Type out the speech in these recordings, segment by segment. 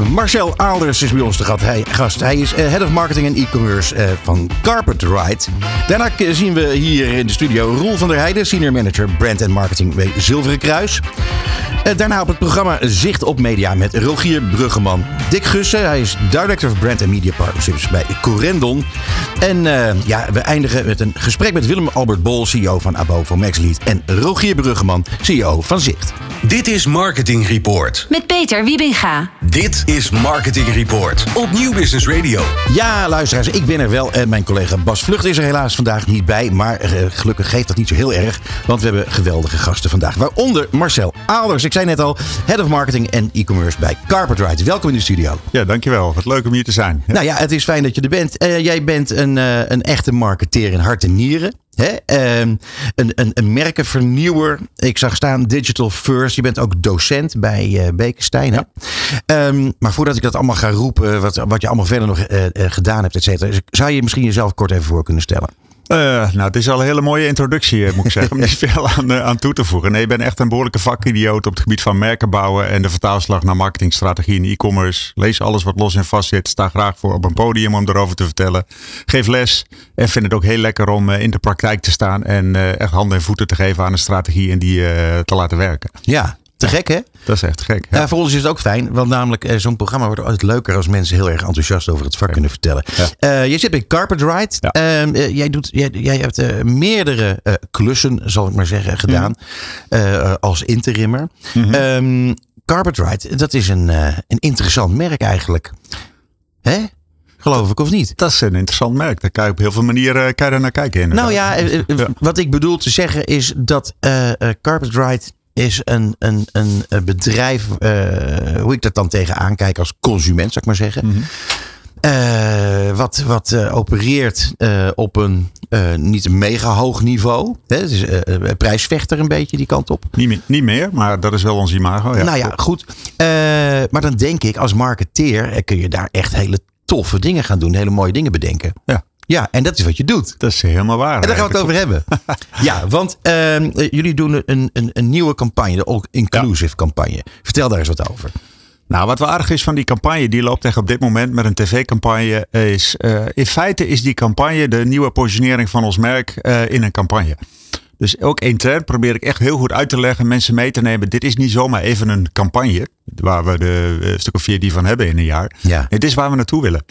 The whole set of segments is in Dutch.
Marcel Aalders is bij ons de gast. Hij, is eh, Head of Marketing en E-Commerce eh, van Carpet Ride. Daarna zien we hier in de studio Roel van der Heijden, Senior Manager Brand en Marketing bij Zilveren Kruis. Eh, daarna op het programma Zicht op Media met Rogier Bruggeman. Dick Gussen, hij is Director of Brand and Media Partnerships bij Corendon. En eh, ja, we eindigen met een gesprek met Willem Albert Bol, CEO van Abo van Maxlead. En Rogier Bruggeman, CEO van Zicht. Dit is Marketing Report. Met Peter Wiebinga. Dit is Marketing Report op Nieuw Business Radio. Ja, luisteraars, ik ben er wel. En mijn collega Bas Vlucht is er helaas vandaag niet bij. Maar eh, gelukkig geeft dat niet zo heel erg. Want we hebben geweldige gasten vandaag. Waaronder Marcel Aalders. Ik zei net al, Head of Marketing en E-Commerce bij Carpet Ride. Welkom in de studio. Ja, dankjewel. Wat leuk om hier te zijn. Ja. Nou ja, het is fijn dat je er bent. Eh, jij bent een, eh, een echte marketeer in hart en nieren. Hè? Ehm, een, een, een merkenvernieuwer. Ik zag staan Digital First. Je bent ook docent bij eh Bekenstein. Ehm, maar voordat ik dat allemaal ga roepen, wat, wat je allemaal verder nog eh, eh, gedaan hebt, et cetera. Zou je misschien jezelf kort even voor kunnen stellen? Eh, nou, het is al een hele mooie introductie, eh, moet ik zeggen. Er is veel aan, eh, aan toe te voegen. Nee, ik ben echt een behoorlijke vakidioot op het gebied van merken bouwen en de vertaalslag naar marketingstrategie en e-commerce. Lees alles wat los en vast zit. Sta graag voor op een podium om erover te vertellen. Geef les en vind het ook heel lekker om in de praktijk te staan en echt handen en voeten te geven aan een strategie en die te laten werken. Ja, te gek hè? Dat is echt gek. Ja, voor ons is het ook fijn, want namelijk eh, zo'n programma wordt altijd leuker als mensen heel erg enthousiast over het vak kunnen vertellen. Ja. Eh, je zit bij Carpet Ride. Ehm, eh, jij, doet, jij, jij hebt meerdere klussen, zal ik maar zeggen, gedaan eh, als interimmer. Ehm, Carpet Ride, dat is een, een interessant merk eigenlijk. Hè? Geloof ik of niet? Dat is een interessant merk. Daar kan je op heel veel manieren kan je naar kijken. inderdaad. Nou ja, Ja. wat ik bedoel te zeggen is dat eh, Carpet Ride is een, een, een bedrijf, eh, hoe ik dat dan tegenaan kijk als consument, zou ik maar zeggen. Mhm. Eh, wat wat eh, opereert op een niet een mega hoog niveau. Hè? Het is prijsvechter een beetje die kant op. Niet, meer, niet meer, maar dat is wel ons imago. Ja. Nou ja, goed. Maar dan denk ik, als marketeer kun je daar echt hele toffe dingen gaan doen. Hele mooie dingen bedenken. Ja. Ja, en dat is wat je doet. Dat is helemaal waar. En daar gaan we het over hebben. ja, want ehm, eh, jullie doen een, een, een nieuwe campagne, de All Inclusive campagne. Vertel daar eens wat over. Nou, wat wel aardig is van die campagne, die loopt echt op dit moment met een tv-campagne, is eh, in feite is die campagne de nieuwe positionering van ons merk eh, in een campagne. Dus ook intern probeer ik echt heel goed uit te leggen, mensen mee te nemen. Dit is niet zomaar even een campagne, waar we de eh, stuk of vier die van hebben in een jaar. Ja. Dit is waar we naartoe willen.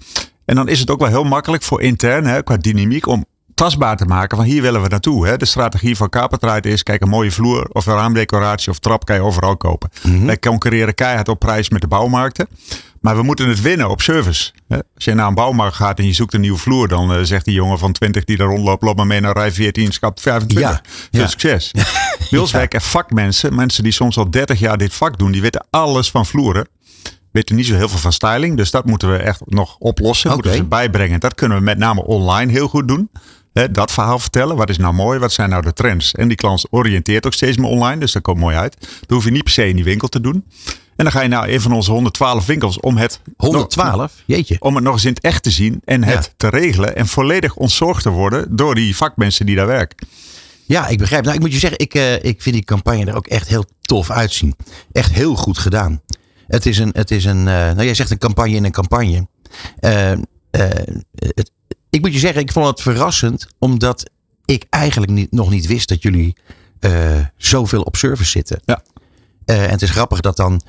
En dan is het ook wel heel makkelijk voor intern, hè, qua dynamiek, om tastbaar te maken van hier willen we naartoe. Hè. De strategie van Carpetride is, kijk een mooie vloer of een raamdecoratie of trap kan je overal kopen. Wij concurreren keihard op prijs met de bouwmarkten. Maar we moeten het winnen op service. hè. Als je naar een bouwmarkt gaat en je zoekt een nieuwe vloer, dan eh, zegt die jongen van 20 die daar rondloopt, loop maar mee naar rij 14, schap 25. Ja, Veel ja. succes. Bij ons werken vakmensen, mensen die soms al 30 jaar dit vak doen, die weten alles van vloeren. Weten niet zo heel veel van styling, dus dat moeten we echt nog oplossen. Moeten we ze bijbrengen. Dat kunnen we met name online heel goed doen. Dat verhaal vertellen. Wat is nou mooi? Wat zijn nou de trends? En die klant oriënteert ook steeds meer online, dus dat komt mooi uit. Dat hoef je niet per se in die winkel te doen. En dan ga je naar een van onze 112 winkels om het 112? Jeetje. om het nog eens in het echt te zien en het Ja. te regelen en volledig ontzorgd te worden door die vakmensen die daar werken. Ja, ik begrijp. Nou, ik moet je zeggen, ik, eh, ik vind die campagne er ook echt heel tof uitzien. Echt heel goed gedaan. Het is een, het is een eh, nou jij zegt een campagne in een campagne. Eh, eh, het, ik moet je zeggen, ik vond het verrassend, omdat ik eigenlijk niet, nog niet wist dat jullie zoveel op service zitten. Ja. En het is grappig dat dan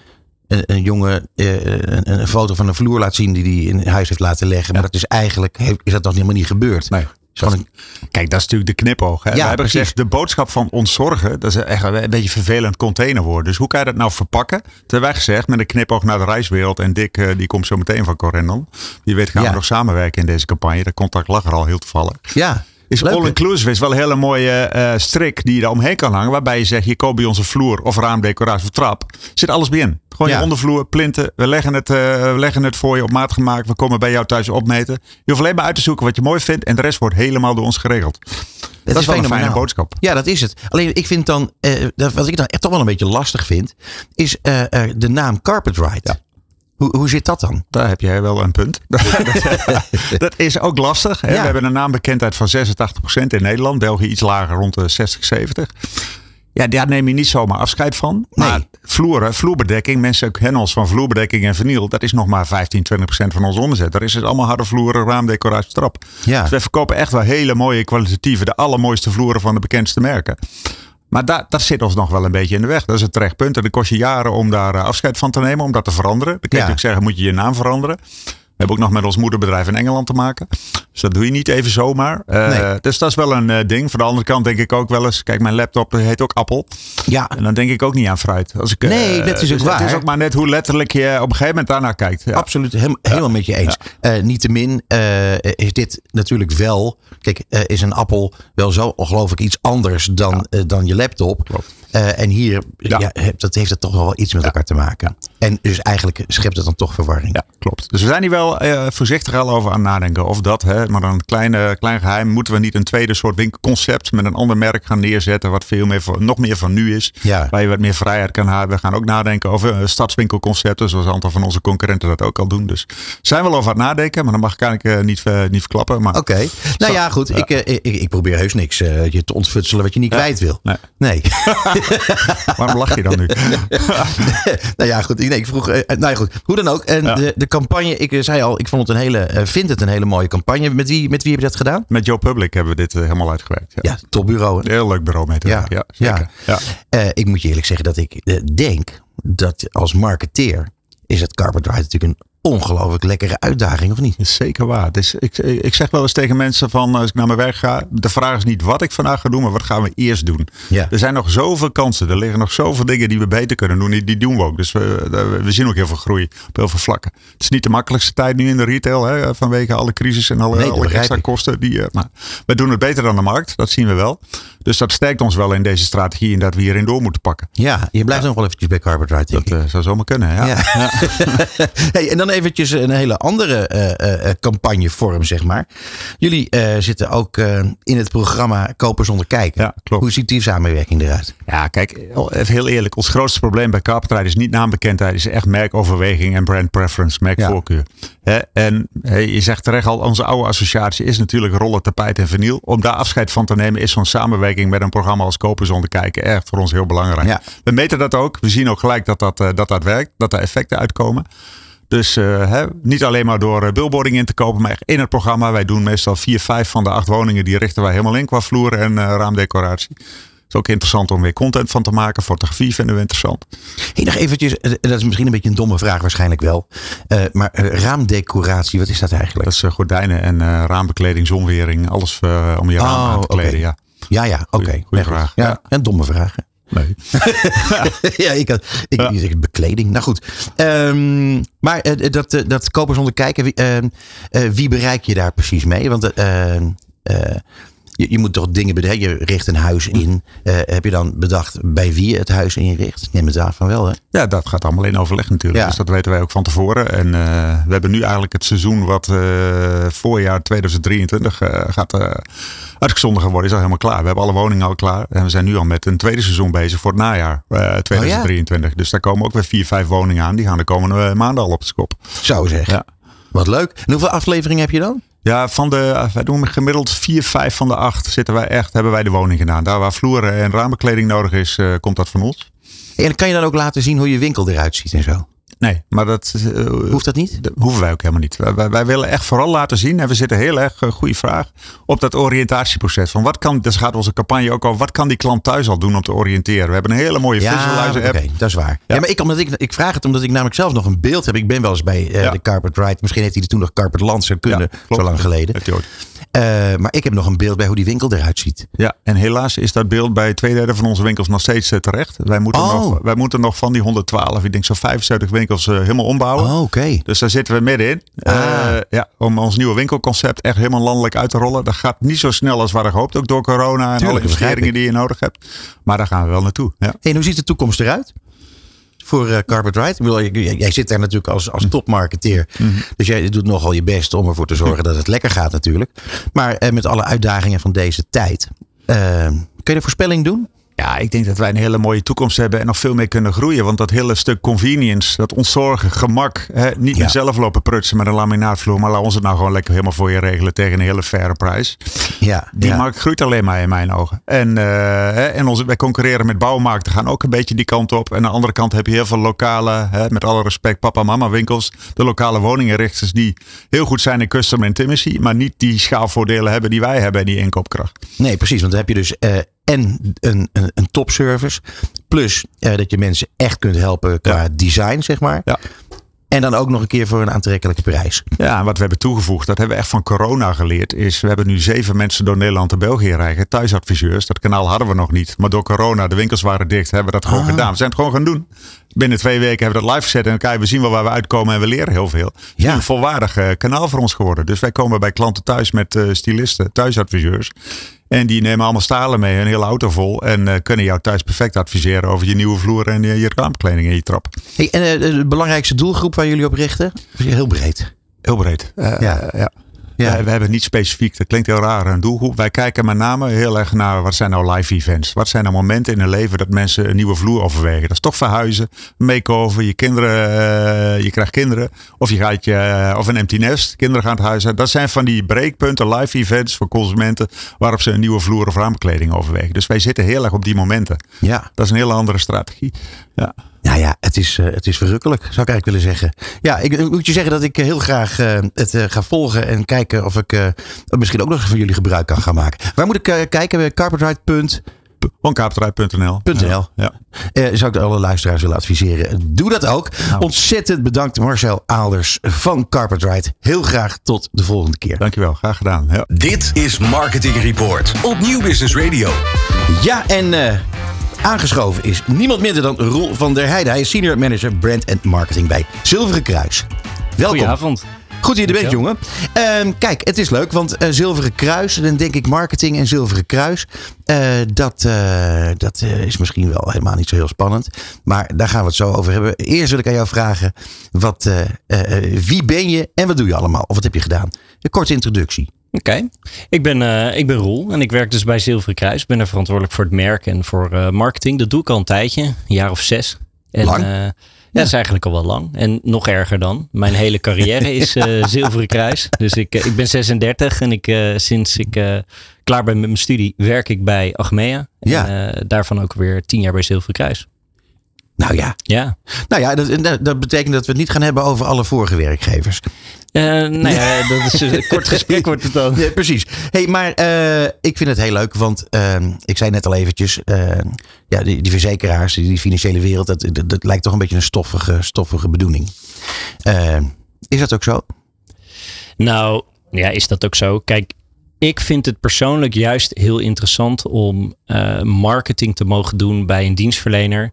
een, een jongen een, een foto van een vloer laat zien die hij in huis heeft laten leggen. Maar dat is eigenlijk, is dat nog helemaal niet gebeurd. Nee. Een- Kijk, dat is natuurlijk de knipoog. Hè? Ja, We hebben precies. gezegd, de boodschap van ontzorgen, dat is echt een beetje vervelend containerwoord. Dus hoe kan je dat nou verpakken? Terwijl wij gezegd, met een knipoog naar de reiswereld. En Dick, eh, die komt zo meteen van Corendon. Die weet gaan Ja. we nog samenwerken in deze campagne. Dat contact lag er al heel toevallig. ja, is all-inclusive is wel een hele mooie eh, strik die je er omheen kan hangen. Waarbij je zegt, je koopt bij onze vloer of raamdecoratie of trap. Zit alles bij in. Gewoon Ja. je ondervloer, plinten. We leggen, het, eh, we leggen het voor je op maat gemaakt. We komen bij jou thuis opmeten. Je hoeft alleen maar uit te zoeken wat je mooi vindt. En de rest wordt helemaal door ons geregeld. dat is wel een fijne boodschap. Ja, dat is het. Alleen ik vind dan, eh, wat ik dan echt toch wel een beetje lastig vind, is de naam Carpet Ride. Hoe, hoe zit dat dan? Daar heb jij wel een punt. dat is ook lastig. Hè? Ja. We hebben een naambekendheid van 86% in Nederland. België iets lager, rond de 60, 70. Ja, daar neem je niet zomaar afscheid van. Maar Nee. vloeren, vloerbedekking, mensen kennen ons van vloerbedekking en vinyl. Dat is nog maar 15, 20% van onze omzet. Daar is het allemaal harde vloeren, raamdecoratie, trap. Ja. Dus wij verkopen echt wel hele mooie kwalitatieve, de allermooiste vloeren van de bekendste merken. Maar daar, dat zit ons nog wel een beetje in de weg. Dat is het terecht punt. En dan kost je jaren om daar eh, afscheid van te nemen, om dat te veranderen. Dan kun je Ja. natuurlijk zeggen, moet je je naam veranderen. Hebben ook nog met ons moederbedrijf in Engeland te maken. Dus dat doe je niet even zomaar. Eh, Nee. Dus dat is wel een eh, ding. Van de andere kant denk ik ook wel eens. Kijk, mijn laptop heet ook Appel. Ja, En dan denk ik ook niet aan fruit. Als ik, eh, Nee, dat is ook dus Het waar. is ook maar net hoe letterlijk je op een gegeven moment daarnaar kijkt. Ja. absoluut. Helemaal met je eens. Eh Niettemin eh, is dit natuurlijk wel. Kijk, eh, is een appel wel zo ongelooflijk iets anders dan, eh, dan je laptop. Klopt. Eh, en hier Ja. ja. heb- dat heeft het toch wel iets met elkaar te maken. En dus eigenlijk schept het dan toch verwarring. Ja, klopt. Dus we zijn hier wel eh, voorzichtig al over aan nadenken. Of dat, hè, maar dan een kleine, klein geheim. Moeten we niet een tweede soort winkelconcept met een ander merk gaan neerzetten. Wat veel meer nog meer van nu is. Ja. Waar je wat meer vrijheid kan hebben. We gaan ook nadenken over een stadswinkelconcepten. Zoals een aantal van onze concurrenten dat ook al doen. Dus zijn we wel over aan het nadenken. Maar dan mag ik eigenlijk eh, niet, niet verklappen. Oké. Nou ja, goed. Ik, ik, ik probeer heus niks je te ontfutselen wat je niet kwijt wil. Nee. Nee. waarom lach je dan nu? nou ja, goed. Ik, nee, ik vroeg. eh, nou ja, goed. Hoe dan ook. En Ja. de, de campagne, ik eh, zei al, ik vond het een hele, eh, vind het een hele mooie campagne. Met wie, met wie heb je dat gedaan? Met Joe Public hebben we dit eh, helemaal uitgewerkt. Ja. Ja, topbureau. heel leuk bureau mee te Ja, werken. Ja, ja. zeker. Ja. Eh, ik moet je eerlijk zeggen dat ik eh, denk dat als marketeer is het Carpet Ride natuurlijk een ongelooflijk lekkere uitdaging, of niet? is zeker waar. Dus ik, ik zeg wel eens tegen mensen van als ik naar mijn werk ga, de vraag is niet wat ik vandaag ga doen, maar wat gaan we eerst doen. Ja. Er zijn nog zoveel kansen. Er liggen nog zoveel dingen die we beter kunnen doen. Die, die doen we ook. Dus we, we zien ook heel veel groei op heel veel vlakken. Het is niet de makkelijkste tijd nu in de retail hè, vanwege alle crisis en alle, Nee, alle extra ik. kosten. Die, eh, maar we doen het beter dan de markt. Dat zien we wel. Dus dat sterkt ons wel in deze strategie en dat we hierin door moeten pakken. Ja, je blijft nog wel eventjes bij denk Dat eh, zou zomaar kunnen. Ja. Ja. hey, en dan eventjes een hele andere eh, eh, campagnevorm, zeg maar. Jullie zitten ook in het programma Kopen zonder kijken. Ja, klopt. Hoe ziet die samenwerking eruit? Ja, kijk, even heel eerlijk. Ons grootste probleem bij Carpetride is niet naambekendheid. is echt merkoverweging en brand preference, merkvoorkeur. Hè, en hè, je zegt terecht al, onze oude associatie is natuurlijk rollen, tapijt en vinyl. Om daar afscheid van te nemen is zo'n samenwerking met een programma als Kopen zonder kijken echt voor ons heel belangrijk. Ja. We meten dat ook. We zien ook gelijk dat dat, eh, dat, dat werkt, dat daar effecten uitkomen. Dus eh, hè, niet alleen maar door eh, billboarding in te kopen, maar echt in het programma. Wij doen meestal vier, vijf van de acht woningen. Die richten wij helemaal in qua vloer en raamdecoratie. Het is ook interessant om weer content van te maken. Fotografie vinden we interessant. Hey, nog eventjes, dat is misschien een beetje een domme vraag waarschijnlijk wel. Maar raamdecoratie, wat is dat eigenlijk? Dat is gordijnen en raambekleding, zonwering. Alles om je raam Oh, aan te kleden. Ja. Ja, ja, oké. goeie goed. vraag. Ja. Een domme vraag. hè? Nee. ja, ik had ik, Ja. ik zeg bekleding. Nou goed. Ehm, maar eh, dat, eh, dat kopen zonder kijken, wie, ehm, eh, wie bereik je daar precies mee? Want eh, eh, je, je moet toch dingen bedenken. Je richt een huis in. Eh, heb je dan bedacht bij wie je het huis inricht? Neem het aan van wel, hè? Ja, dat gaat allemaal in overleg natuurlijk. Ja. Dus dat weten wij ook van tevoren. En eh, we hebben nu eigenlijk het seizoen wat eh, voorjaar 2023 eh, gaat uitgezonden geworden. Is al helemaal klaar. We hebben alle woningen al klaar. En we zijn nu al met een tweede seizoen bezig voor het najaar eh, 2023. Dus daar komen ook weer vier, vijf woningen aan. Die gaan de komende maanden al op de kop. Zo zeg. Ja. Wat leuk. En hoeveel afleveringen heb je dan? Ja, van de, wij doen gemiddeld vier, vijf van de acht zitten wij echt, hebben wij de woning gedaan. Daar waar vloeren en raambekleding nodig is, eh, komt dat van ons. En kan je dan ook laten zien hoe je winkel eruit ziet en zo? Nee, maar dat eh, Hoeft dat niet? dat hoeven wij ook helemaal niet. Wij, willen echt vooral laten zien, en we zitten heel erg, uh, goede vraag, op dat oriëntatieproces. Van wat kan, dus gaat onze campagne ook over, wat kan die klant thuis al doen om te oriënteren? We hebben een hele mooie Ja, visualizer oké, app. dat is waar. Ja. Ja. maar ik, omdat ik, ik vraag het omdat ik namelijk zelf nog een beeld heb. Ik ben wel eens bij eh, Ja. de Carpet Ride. Misschien heeft hij er toen nog Carpet Lancer kunnen, zo lang geleden. Eh, maar ik heb nog een beeld bij hoe die winkel eruit ziet. Ja, en helaas is dat beeld bij twee derde van onze winkels nog steeds eh, terecht. Wij moeten, Oh. nog, wij moeten nog van die 112, ik denk zo'n 75 winkels eh, helemaal ombouwen. Oh, oké. Dus daar zitten we middenin. Ah. Ja, om ons nieuwe winkelconcept echt helemaal landelijk uit te rollen. Dat gaat niet zo snel als hadden gehoopt. Ook door corona en Tuurlijk, alle investeringen die je nodig hebt. Maar daar gaan we wel naartoe. Ja. En hoe ziet de toekomst eruit? Voor eh Carpet Ride? Ik bedoel, jij, jij zit daar natuurlijk als, als topmarketeer. Dus jij doet nogal je best om ervoor te zorgen dat het lekker gaat natuurlijk. Maar eh, met alle uitdagingen van deze tijd. eh, kun je een voorspelling doen? Ja, ik denk dat wij een hele mooie toekomst hebben en nog veel meer kunnen groeien. Want dat hele stuk convenience, dat ontzorgen, gemak. Hè, niet Ja. meer zelf lopen prutsen met een laminaatvloer. Maar laat ons het nou gewoon lekker helemaal voor je regelen tegen een hele faire prijs. Ja, Die ja. markt groeit alleen maar in mijn ogen. En, eh, hè, en onze, wij concurreren met bouwmarkten, gaan ook een beetje die kant op. En aan de andere kant heb je heel veel lokale, hè, met alle respect, papa-mama winkels. De lokale woninginrichters die heel goed zijn in customer intimacy. Maar niet die schaalvoordelen hebben die wij hebben en die inkoopkracht. Nee, precies. Want dan heb je dus eh, en een, een, een topservice. Plus eh, dat je mensen echt kunt helpen qua Ja. design, zeg maar. Ja. En dan ook nog een keer voor een aantrekkelijke prijs. Ja, wat we hebben toegevoegd, dat hebben we echt van corona geleerd, is we hebben nu zeven mensen door Nederland en België rijden, thuisadviseurs. Dat kanaal hadden we nog niet. Maar door corona, de winkels waren dicht, hebben we dat gewoon Ah. gedaan. We zijn het gewoon gaan doen. Binnen twee weken hebben we dat live gezet en kijk, we zien wel waar we uitkomen en we leren heel veel. Het is Ja. een volwaardig eh, kanaal voor ons geworden. Dus wij komen bij klanten thuis met eh stylisten, thuisadviseurs. En die nemen allemaal stalen mee, een hele auto vol. En eh, kunnen jou thuis perfect adviseren over je nieuwe vloer en je, je raamkleding en je trap. Hey, en eh, de belangrijkste doelgroep waar jullie op richten? Heel breed. Heel breed. Eh, Ja. ja. Ja. We hebben niet specifiek, dat klinkt heel raar, een doelgroep. Wij kijken met name heel erg naar wat zijn nou live events. Wat zijn nou momenten in hun leven dat mensen een nieuwe vloer overwegen. Dat is toch verhuizen, makeover, je kinderen, eh, je krijgt kinderen. Of je gaat je, eh, of een empty nest, kinderen gaan het huis uit. Dat zijn van die breekpunten, live events voor consumenten. Waarop ze een nieuwe vloer of raamkleding overwegen. Dus wij zitten heel erg op die momenten. Ja. Dat is een hele andere strategie. Ja. Nou ja, het is, eh, het is verrukkelijk, zou ik eigenlijk willen zeggen. Ja, ik ik moet je zeggen dat ik heel graag eh, het eh, ga volgen en kijken of ik eh, misschien ook nog van jullie gebruik kan gaan maken. Waar moet ik eh, kijken? Onkaapterij.nl. Ja. Eh, zou ik alle luisteraars willen adviseren. Doe dat ook. Nou. Ontzettend bedankt Marcel Aalders van Carpetride. Heel graag tot de volgende keer. Dankjewel, graag gedaan. Ja. Dit is Marketing Report op Nieuw Business Radio. Ja, en eh, aangeschoven is niemand minder dan Roel van der Heijden. Hij is Senior Manager Brand en Marketing bij Zilveren Kruis. Welkom. Goedenavond. Goed dat je er bent, jongen. Ehm, kijk, het is leuk, want eh, Zilveren Kruis, dan denk ik marketing en Zilveren Kruis. eh, dat eh, dat is misschien wel helemaal niet zo heel spannend. Maar daar gaan we het zo over hebben. Eerst wil ik aan jou vragen: wat, wie ben je en wat doe je allemaal? Of wat heb je gedaan? Een korte introductie. Oké, ik, ben, eh, ik ben Roel en ik werk dus bij Zilveren Kruis. Ik ben er verantwoordelijk voor het merk en voor eh, marketing. Dat doe ik al een tijdje, een jaar of zes. En, Lang? eh, ja, dat is eigenlijk al wel lang. En nog erger dan. Mijn hele carrière is Zilveren Kruis. Dus ik, ik ben 36 en ik, sinds ik klaar ben met mijn studie werk ik bij Achmea. Ja. En eh, daarvan ook weer tien jaar bij Zilveren Kruis. Nou ja, Ja, nou ja dat, dat- betekent dat we het niet gaan hebben over alle vorige werkwerkgevers. Eh, nou ja, dat is een kort gesprek wordt het dan. Ja, precies. Hey, maar eh, ik vind het heel leuk, want ehm, ik zei net al eventjes, ehm, ja, die, die verzekeraars, die, financiële wereld, dat, dat, dat lijkt toch een beetje een stoffige, stoffige bedoeling. Ehm, is dat ook zo? Nou, ja, is dat ook zo? Kijk, ik vind het persoonlijk juist heel interessant om eh, marketing te mogen doen bij een dienstverlener.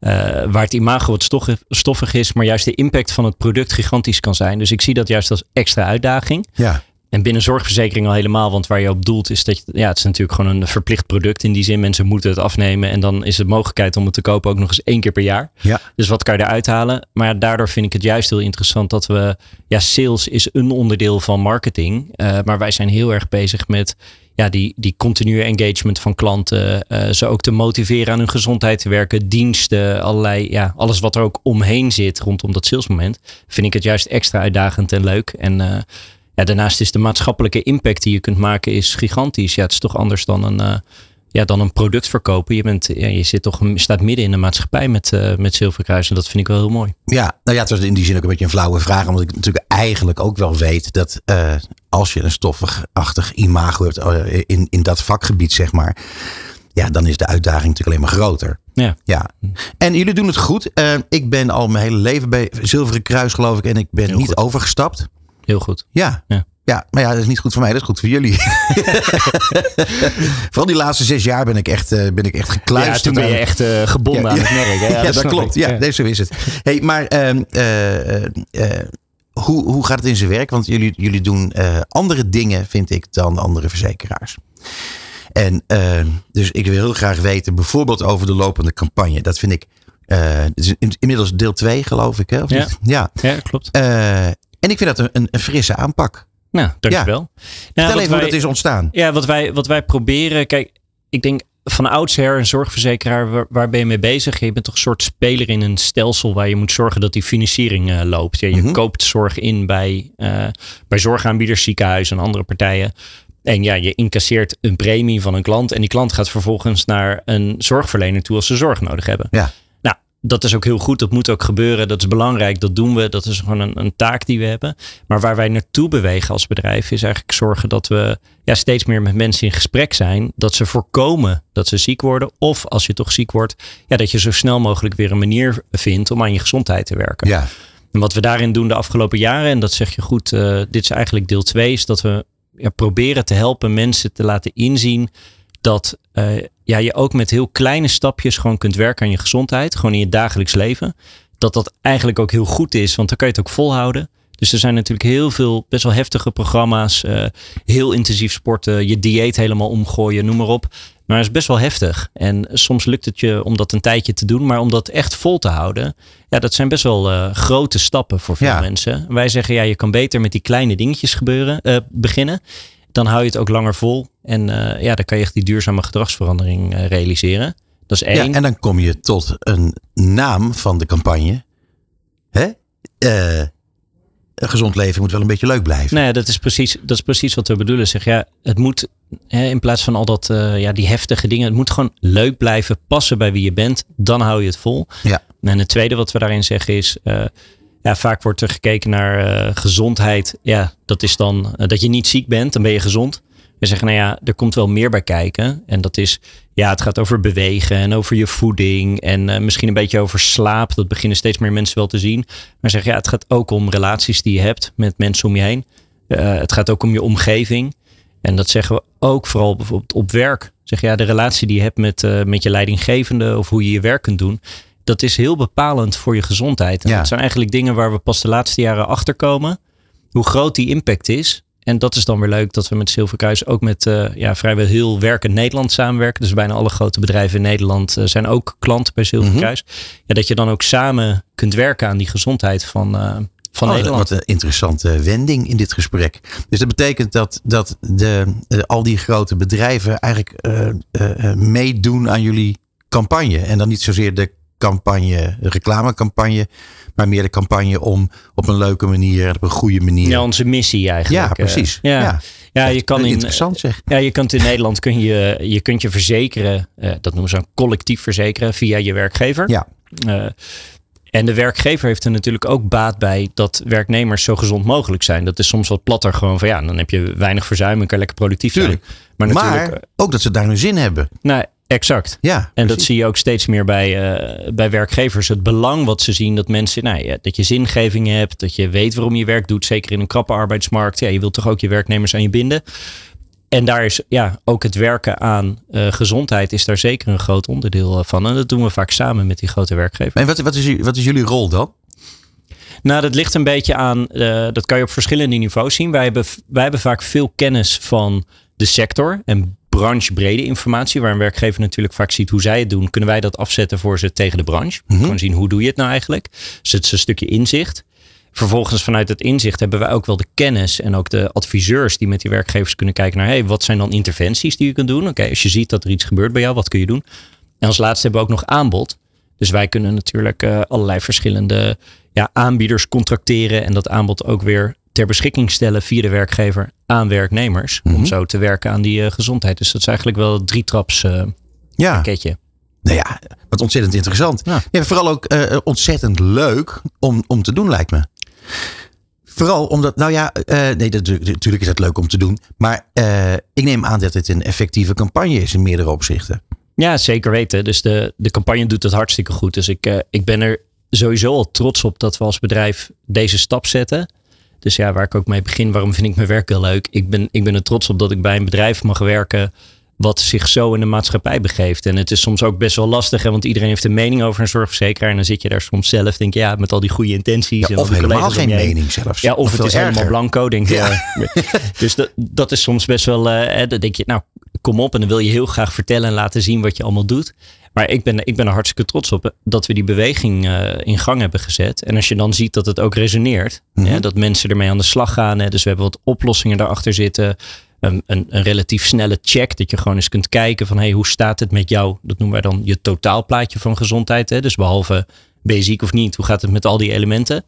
Eh, waar het imago wat stoffig, is, maar juist de impact van het product gigantisch kan zijn. Dus ik zie dat juist als extra uitdaging. Ja. En binnen zorgverzekering al helemaal, want waar je op doelt is dat je, ja, het is natuurlijk gewoon een verplicht product in die zin. Mensen moeten het afnemen en dan is de mogelijkheid om het te kopen ook nog eens één keer per jaar. Ja. Dus wat kan je eruit halen? Maar daardoor vind ik het juist heel interessant dat we, ja, sales is een onderdeel van marketing. eh, maar wij zijn heel erg bezig met ja, die, die continue engagement van klanten. eh, ze ook te motiveren aan hun gezondheid te werken. Diensten, allerlei, ja, alles wat er ook omheen zit rondom dat salesmoment. Vind ik het juist extra uitdagend en leuk. En eh, ja, daarnaast is de maatschappelijke impact die je kunt maken is gigantisch. Ja, het is toch anders dan een, eh, ja, dan een product verkopen. Je, bent, ja, je zit toch, staat midden in de maatschappij met, eh met Zilverkruis. En dat vind ik wel heel mooi. Ja, nou ja, het was in die zin ook een beetje een flauwe vraag. Omdat ik natuurlijk eigenlijk ook wel weet dat eh, als je een stoffig-achtig imago hebt eh, in, in dat vakgebied, zeg maar. Ja, dan is de uitdaging natuurlijk alleen maar groter. Ja. Ja. En jullie doen het goed. Ik ben al mijn hele leven bij Zilveren Kruis, geloof ik. En ik ben Heel niet goed. overgestapt. Heel goed. Ja. Ja. Ja, maar ja, dat is niet goed voor mij, dat is goed voor jullie. Vooral die laatste zes jaar ben ik echt, uh, ben ik echt gekluisterd. Ja, toen ben je echt uh, gebonden ja, aan het merk. Hè? Ja, dat, dat klopt. Ik. Ja, nee, zo is het. Hey, maar uh, hoe, hoe gaat het in zijn werk? Want jullie, jullie doen andere dingen, vind ik, dan andere verzekeraars. En dus ik wil heel graag weten, bijvoorbeeld over de lopende campagne. Dat vind ik, inmiddels deel 2 geloof ik. Hè? Of ja. Niet? ja, ja, klopt. en ik vind dat een, een frisse aanpak. Nou, dankjewel. Ja. Vertel even wij, hoe dat is ontstaan. Ja, wat wij, wat wij proberen. Kijk, ik denk van oudsher een zorgverzekeraar, waar, waar, ben je mee bezig? Je bent toch een soort speler in een stelsel waar je moet zorgen dat die financiering uh, loopt. Ja, je mm-hmm. koopt zorg in bij, uh, bij zorgaanbieders, ziekenhuizen en andere partijen. En ja, je incasseert een premie van een klant. En die klant gaat vervolgens naar een zorgverlener toe als ze zorg nodig hebben. Ja dat is ook heel goed. Dat moet ook gebeuren. Dat is belangrijk. Dat doen we. Dat is gewoon een, een, taak die we hebben. Maar waar wij naartoe bewegen als bedrijf is eigenlijk zorgen dat we ja, steeds meer met mensen in gesprek zijn. Dat ze voorkomen dat ze ziek worden. Of als je toch ziek wordt, ja, dat je zo snel mogelijk weer een manier vindt om aan je gezondheid te werken. Ja. En wat we daarin doen de afgelopen jaren, en dat zeg je goed, uh, dit is eigenlijk deel 2, is dat we ja, proberen te helpen mensen te laten inzien dat uh, ja, je ook met heel kleine stapjes gewoon kunt werken aan je gezondheid. Gewoon in je dagelijks leven. Dat dat eigenlijk ook heel goed is, want dan kan je het ook volhouden. Dus er zijn natuurlijk heel veel best wel heftige programma's. Uh, heel intensief sporten, je dieet helemaal omgooien, noem maar op. Maar het is best wel heftig. En soms lukt het je om dat een tijdje te doen. Maar om dat echt vol te houden. Ja, dat zijn best wel uh, grote stappen voor veel Ja. mensen. Wij zeggen ja, je kan beter met die kleine dingetjes gebeuren, uh, beginnen. Dan hou je het ook langer vol. En uh, ja, dan kan je echt die duurzame gedragsverandering uh, realiseren. Dat is één. Ja, en dan kom je tot een naam van de campagne. Hè? Uh, een gezond leven moet wel een beetje leuk blijven. Nou ja, dat is precies, dat is precies wat we bedoelen. Zeg, ja, het moet hè, in plaats van al dat, uh, ja, die heftige dingen, het moet gewoon leuk blijven, passen bij wie je bent. Dan hou je het vol. Ja. En het tweede wat we daarin zeggen is, uh, ja, vaak wordt er gekeken naar uh, gezondheid. Ja, dat is dan dat je niet ziek bent, dan ben je gezond. We zeggen, nou ja, er komt wel meer bij kijken. En dat is, ja, het gaat over bewegen en over je voeding. En uh, misschien een beetje over slaap. Dat beginnen steeds meer mensen wel te zien. Maar zeggen, ja, het gaat ook om relaties die je hebt met mensen om je heen. Uh, het gaat ook om je omgeving. En dat zeggen we ook vooral bijvoorbeeld op werk. Zeg ja, de relatie die je hebt met, uh, met je leidinggevende of hoe je je werk kunt doen. Dat is heel bepalend voor je gezondheid. En Ja. dat zijn eigenlijk dingen waar we pas de laatste jaren achter komen. Hoe groot die impact is. En dat is dan weer leuk dat we met Zilverkruis ook met uh, ja, vrijwel heel werkend Nederland samenwerken. Dus bijna alle grote bedrijven in Nederland uh, zijn ook klanten bij Zilverkruis. Mm -hmm. ja, dat je dan ook samen kunt werken aan die gezondheid van, uh, van oh, Nederland. Wat een interessante wending in dit gesprek. Dus dat betekent dat, dat de, al die grote bedrijven eigenlijk eh, meedoen aan jullie campagne. En dan niet zozeer de campagne, reclamecampagne, maar meer de campagne om op een leuke manier, op een goede manier. Ja, onze missie eigenlijk. Ja, precies. Uh, ja. ja. Ja, je kan in, interessant zeg. Ja, je kunt in Nederland kun je, je kunt je verzekeren, uh, dat noemen ze een collectief verzekeren via je werkgever. Ja. Uh, en de werkgever heeft er natuurlijk ook baat bij dat werknemers zo gezond mogelijk zijn. Dat is soms wat platter gewoon van ja, dan heb je weinig verzuim en kan lekker productief Tuurlijk. zijn. Maar, natuurlijk, maar ook dat ze daar hun zin hebben. Nou, Exact. Ja, en precies. dat zie je ook steeds meer bij, uh, bij werkgevers. Het belang wat ze zien dat mensen, nou ja, dat je zingeving hebt, dat je weet waarom je werk doet, zeker in een krappe arbeidsmarkt. Ja, je wilt toch ook je werknemers aan je binden. En daar is ja, ook het werken aan uh, gezondheid is daar zeker een groot onderdeel van. En dat doen we vaak samen met die grote werkgever. En wat, wat, is, wat is jullie rol dan? Nou, dat ligt een beetje aan, uh, dat kan je op verschillende niveaus zien. Wij hebben, wij hebben vaak veel kennis van de sector en branchebrede informatie, waar een werkgever natuurlijk vaak ziet hoe zij het doen, kunnen wij dat afzetten voor ze tegen de branche. Mm-hmm. Gewoon zien hoe doe je het nou eigenlijk. Dus het is een stukje inzicht. Vervolgens vanuit het inzicht hebben wij ook wel de kennis en ook de adviseurs die met die werkgevers kunnen kijken naar hey, wat zijn dan interventies die je kunt doen. Oké, okay, als je ziet dat er iets gebeurt bij jou, wat kun je doen? En als laatste hebben we ook nog aanbod. Dus wij kunnen natuurlijk uh, allerlei verschillende ja, aanbieders contracteren en dat aanbod ook weer ter beschikking stellen via de werkgever aan werknemers. Om zo te werken aan die uh, gezondheid. Dus dat is eigenlijk wel een drietraps uh, ja. pakketje. Nou ja, wat ontzettend interessant. Ja. ja vooral ook uh, ontzettend leuk om, om te doen, lijkt me. Vooral omdat, nou ja, uh, nee, dat, natuurlijk is het leuk om te doen. Maar uh, ik neem aan dat het een effectieve campagne is in meerdere opzichten. Ja, zeker weten. Dus de, de campagne doet het hartstikke goed. Dus ik, ik ben er sowieso al trots op dat we als bedrijf deze stap zetten. Dus ja, waar ik ook mee begin, waarom vind ik mijn werk heel leuk? Ik ben, ik ben er trots op dat ik bij een bedrijf mag werken wat zich zo in de maatschappij begeeft. En het is soms ook best wel lastig, hè, want iedereen heeft een mening over een zorgverzekeraar. En dan zit je daar soms zelf, denk je, ja, met al die goede intenties. Ja, of helemaal geen mening zelfs. Ja, of, Of het is helemaal blanco, denk je. Ja. dus dat, dat is soms best wel, eh, hè, dan denk je, nou, kom op. En dan wil je heel graag vertellen en laten zien wat je allemaal doet. Maar ik ben, ik ben er hartstikke trots op dat we die beweging eh, in gang hebben gezet. En als je dan ziet dat het ook resoneert, Mhm. hè, dat mensen ermee aan de slag gaan. Hè, dus we hebben wat oplossingen daarachter zitten. Een, een, een relatief snelle check, dat je gewoon eens kunt kijken van hey, hoe staat het met jou? Dat noemen wij dan je totaalplaatje van gezondheid. Hè? Dus behalve ben je ziek of niet, hoe gaat het met al die elementen?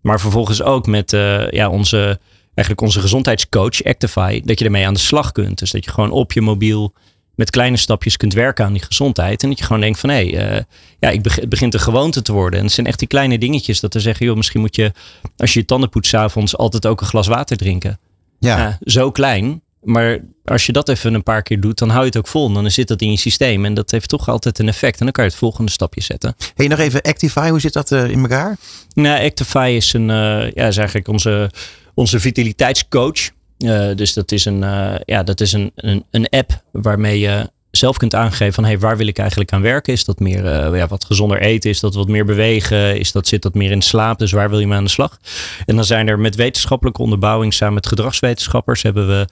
Maar vervolgens ook met eh, ja, onze, eigenlijk onze gezondheidscoach Actify, dat je ermee aan de slag kunt. Dus dat je gewoon op je mobiel met kleine stapjes kunt werken aan die gezondheid. En dat je gewoon denkt van hé, hey, eh, ja, ik beg- het begint een gewoonte te worden. En het zijn echt die kleine dingetjes dat te zeggen, joh, misschien moet je als je je tanden poetst 's avonds altijd ook een glas water drinken. Ja. Ja, zo klein. Maar als je dat even een paar keer doet, dan hou je het ook vol. En dan zit dat in je systeem. En dat heeft toch altijd een effect. En dan kan je het volgende stapje zetten. Hey, nog even Actify, hoe zit dat eh, in elkaar? Nou, Actify is, een, eh, ja, is eigenlijk onze, onze vitaliteitscoach. Eh, dus dat is, een, eh, ja, dat is een, een, een app waarmee je zelf kunt aangeven van hey, waar wil ik eigenlijk aan werken? Is dat meer eh, ja, wat gezonder eten? Is dat wat meer bewegen? Is dat, zit dat meer in slaap? Dus waar wil je mee aan de slag? En dan zijn er met wetenschappelijke onderbouwing samen met gedragswetenschappers hebben we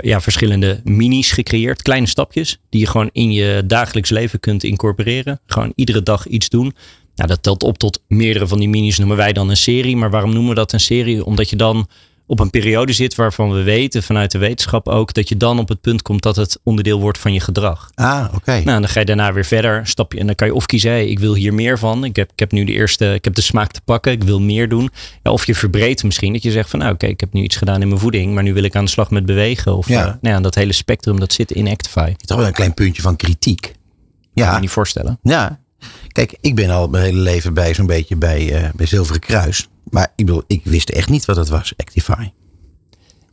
ja, verschillende minis gecreëerd. Kleine stapjes die je gewoon in je dagelijks leven kunt incorporeren. Gewoon iedere dag iets doen. Nou, dat telt op tot meerdere van die minis noemen wij dan een serie. Maar waarom noemen we dat een serie? Omdat je dan op een periode zit waarvan we weten vanuit de wetenschap ook dat je dan op het punt komt dat het onderdeel wordt van je gedrag. Ah, oké. Nou, dan ga je daarna weer verder. Stap je, en dan kan je of kiezen, hey, ik wil hier meer van. Ik heb, ik heb nu de eerste, ik heb de smaak te pakken. Ik wil meer doen. Ja, of je verbreedt misschien. Dat je zegt van, nou oké, ik heb nu iets gedaan in mijn voeding. Maar nu wil ik aan de slag met bewegen. Of Ja. ja. nou ja, dat hele spectrum, dat zit in Actify. Toch wel een klein puntje van kritiek. Kan Ja, je niet voorstellen. ja. Kijk, ik ben al mijn hele leven bij zo'n beetje bij, eh, bij Zilveren Kruis. Maar ik bedoel, ik wist echt niet wat het was, Actify.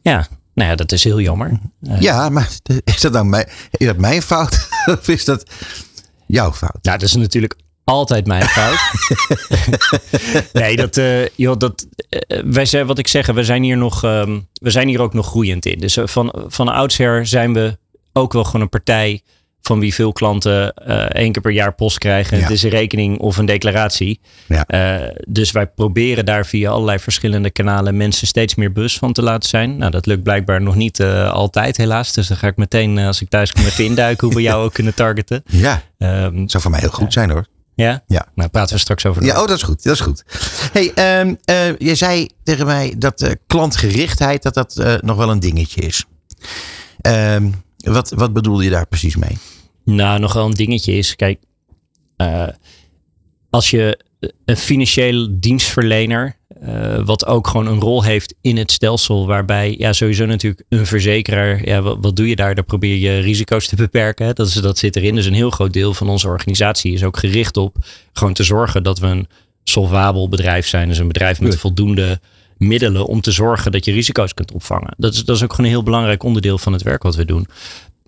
Ja, nou ja, dat is heel jammer. Eh, Ja, maar is dat nou mijn, is dat mijn fout? of is dat jouw fout? Nou, dat is natuurlijk altijd mijn fout. nee, dat, eh, joh, dat, wij zijn, wat ik zeg, we zijn hier nog, ehm, we zijn hier ook nog groeiend in. Dus van, van oudsher zijn we ook wel gewoon een partij van wie veel klanten eh, één keer per jaar post krijgen. Ja. Het is een rekening of een declaratie. Ja. Eh, dus wij proberen daar via allerlei verschillende kanalen mensen steeds meer bewust van te laten zijn. Nou, dat lukt blijkbaar nog niet eh, altijd helaas. Dus dan ga ik meteen, als ik thuis kom, even induiken hoe we jou ook kunnen targeten. Ja, Ehm, zou voor mij heel goed zijn hoor. ja? Ja. Nou, praten we straks over. Ja, oh, dat is goed. Dat is goed. Hey, eh, je zei tegen mij dat klantgerichtheid dat dat nog wel een dingetje is. Ehm, wat, wat bedoel je daar precies mee? Nou, nog wel een dingetje is, kijk, eh, als je een financieel dienstverlener, eh, wat ook gewoon een rol heeft in het stelsel, waarbij ja, sowieso natuurlijk een verzekeraar, ja, wat, wat doe je daar? Daar probeer je risico's te beperken. Hè? Dat, is, dat zit erin. Dus een heel groot deel van onze organisatie is ook gericht op gewoon te zorgen dat we een solvabel bedrijf zijn. Dus een bedrijf met voldoende middelen om te zorgen dat je risico's kunt opvangen. Dat is, dat is ook gewoon een heel belangrijk onderdeel van het werk wat we doen.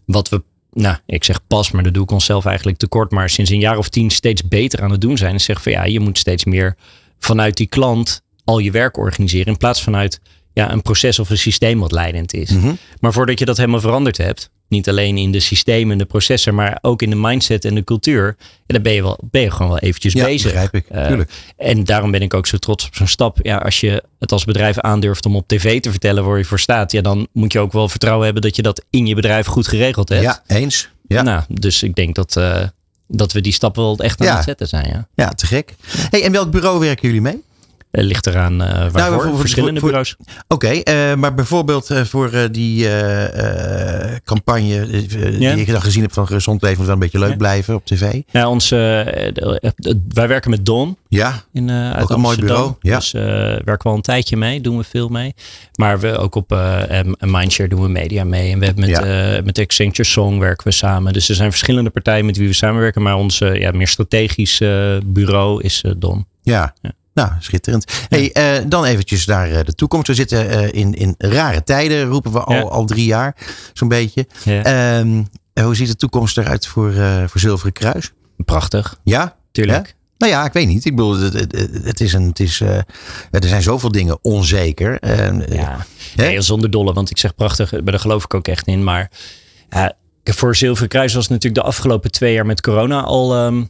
Wat we, nou, ik zeg pas, maar dat doe ik onszelf eigenlijk tekort, maar sinds een jaar of tien steeds beter aan het doen zijn. En zeggen van ja, je moet steeds meer vanuit die klant al je werk organiseren. In plaats vanuit ja, een proces of een systeem wat leidend is. Mhm. Maar voordat je dat helemaal veranderd hebt, niet alleen in de systemen en de processen, maar ook in de mindset en de cultuur, ja, dan ben je, wel, ben je gewoon wel eventjes Ja, bezig. begrijp ik. Tuurlijk. en daarom ben ik ook zo trots op zo'n stap. Ja, als je het als bedrijf aandurft om op tv te vertellen waar je voor staat, ja, dan moet je ook wel vertrouwen hebben dat je dat in je bedrijf goed geregeld hebt. Ja, eens. Ja, Nou, dus ik denk dat, eh, dat we die stap wel echt aan Ja. het zetten zijn. Ja. ja te gek. Hey, en welk bureau werken jullie mee? Het ligt eraan eh waarvoor. Nou, voor- voor- Verschillende voor- bureaus. Oké, eh, maar bijvoorbeeld eh, voor eh, die eh, eh, campagne eh, die ik dan gezien heb van Gezond Leven moet wel een beetje leuk blijven op tv. Ja, ons, eh, de- wij werken met Don. Ja, In, eh Ook een mooi bureau, ja. Dus eh werken we al een tijdje mee, doen we veel mee. Maar we ook op eh Mindshare doen we media mee. En we hebben met, Ja. eh met Accenture Song werken we samen. Dus er zijn verschillende partijen met wie we samenwerken. Maar ons eh, ja, meer strategisch eh, bureau is eh, Don. ja. Ja. Nou, schitterend. Hey, eh, dan eventjes naar eh, de toekomst. We zitten eh, in, in rare tijden, roepen we al, Ja. al drie jaar, zo'n beetje. Ja. Ehm, hoe ziet de toekomst eruit voor, voor Zilveren Kruis? Prachtig, Ja? tuurlijk. Nou ja, ik weet niet. Ik bedoel, het, het, het is een, het is, er zijn zoveel dingen onzeker. Uh, ja, nee, zonder dolle, want ik zeg prachtig, daar geloof ik ook echt in. Maar voor Zilveren Kruis was natuurlijk de afgelopen twee jaar met corona al um,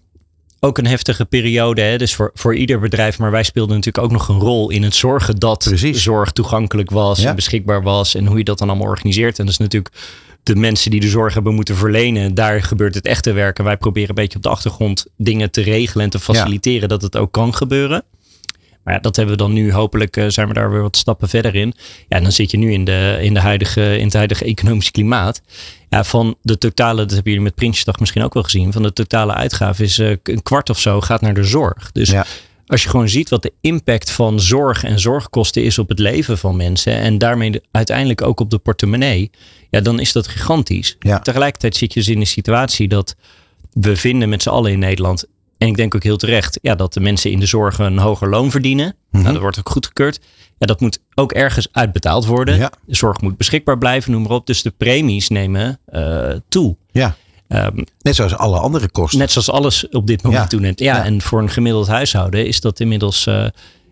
ook een heftige periode. Hè? Dus voor, voor ieder bedrijf. Maar wij speelden natuurlijk ook nog een rol in het zorgen dat Precies. zorg toegankelijk was Ja. en beschikbaar was. En hoe je dat dan allemaal organiseert. En dat is natuurlijk de mensen die de zorg hebben moeten verlenen. Daar gebeurt het echte werk. En wij proberen een beetje op de achtergrond dingen te regelen en te faciliteren dat het ook kan gebeuren. Maar ja, dat hebben we dan nu. Hopelijk eh, zijn we daar weer wat stappen verder in. Ja, en dan zit je nu in, de, in, de huidige, in het huidige economische klimaat. Ja, van de totale, dat hebben jullie met Prinsjesdag misschien ook wel gezien. Van de totale uitgave is eh, een kwart of zo gaat naar de zorg. Dus Ja. als je gewoon ziet wat de impact van zorg en zorgkosten is op het leven van mensen. En daarmee de- uiteindelijk ook op de portemonnee. Ja, dan is dat gigantisch. Ja. Tegelijkertijd zit je dus in de situatie dat we vinden met z'n allen in Nederland. En ik denk ook heel terecht ja, dat de mensen in de zorg een hoger loon verdienen. Mhm. Nou, dat wordt ook goedgekeurd. Ja, dat moet ook ergens uitbetaald worden. Ja. De zorg moet beschikbaar blijven, noem maar op. Dus de premies nemen eh, toe. Ja, Ehm, net zoals alle andere kosten. net zoals alles op dit moment Ja. toeneemt. Ja, Ja. en voor een gemiddeld huishouden is dat inmiddels. eh,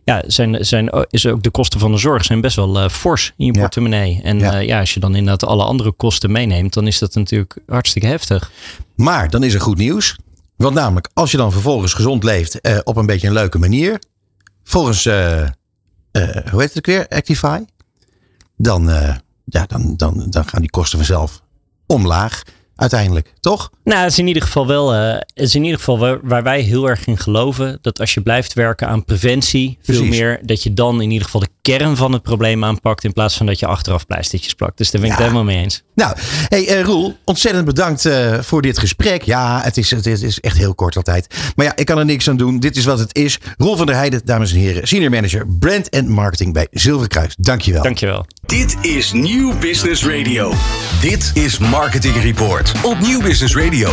ja, zijn, zijn, is ook de kosten van de zorg zijn best wel eh, fors in je portemonnee. En Ja. ja. ja, als je dan inderdaad alle andere kosten meeneemt, dan is dat natuurlijk hartstikke heftig. Maar dan is er goed nieuws. Want namelijk, als je dan vervolgens gezond leeft eh, op een beetje een leuke manier. Volgens, eh, eh, hoe heet het weer? Actify. Dan, ja, dan, dan, dan gaan die kosten vanzelf omlaag. Uiteindelijk, toch? Nou, het is in ieder geval wel, eh, het is in ieder geval waar, waar wij heel erg in geloven. Dat als je blijft werken aan preventie, veel meer, dat je dan in ieder geval de kern van het probleem aanpakt. In plaats van dat je achteraf pleistertjes plakt. Dus daar ben ik Ja. het helemaal mee eens. Nou, hey, eh, Roel, ontzettend bedankt eh, voor dit gesprek. Ja, het is, het is- het is echt heel kort altijd. Maar ja, ik kan er niks aan doen. Dit is wat het is. Roel van der Heijden, dames en heren, senior manager brand en marketing bij Zilverkruis. Dankjewel. Dankjewel. Dit is Nieuw Business Radio. Dit is Marketing Report op Nieuw Business Radio.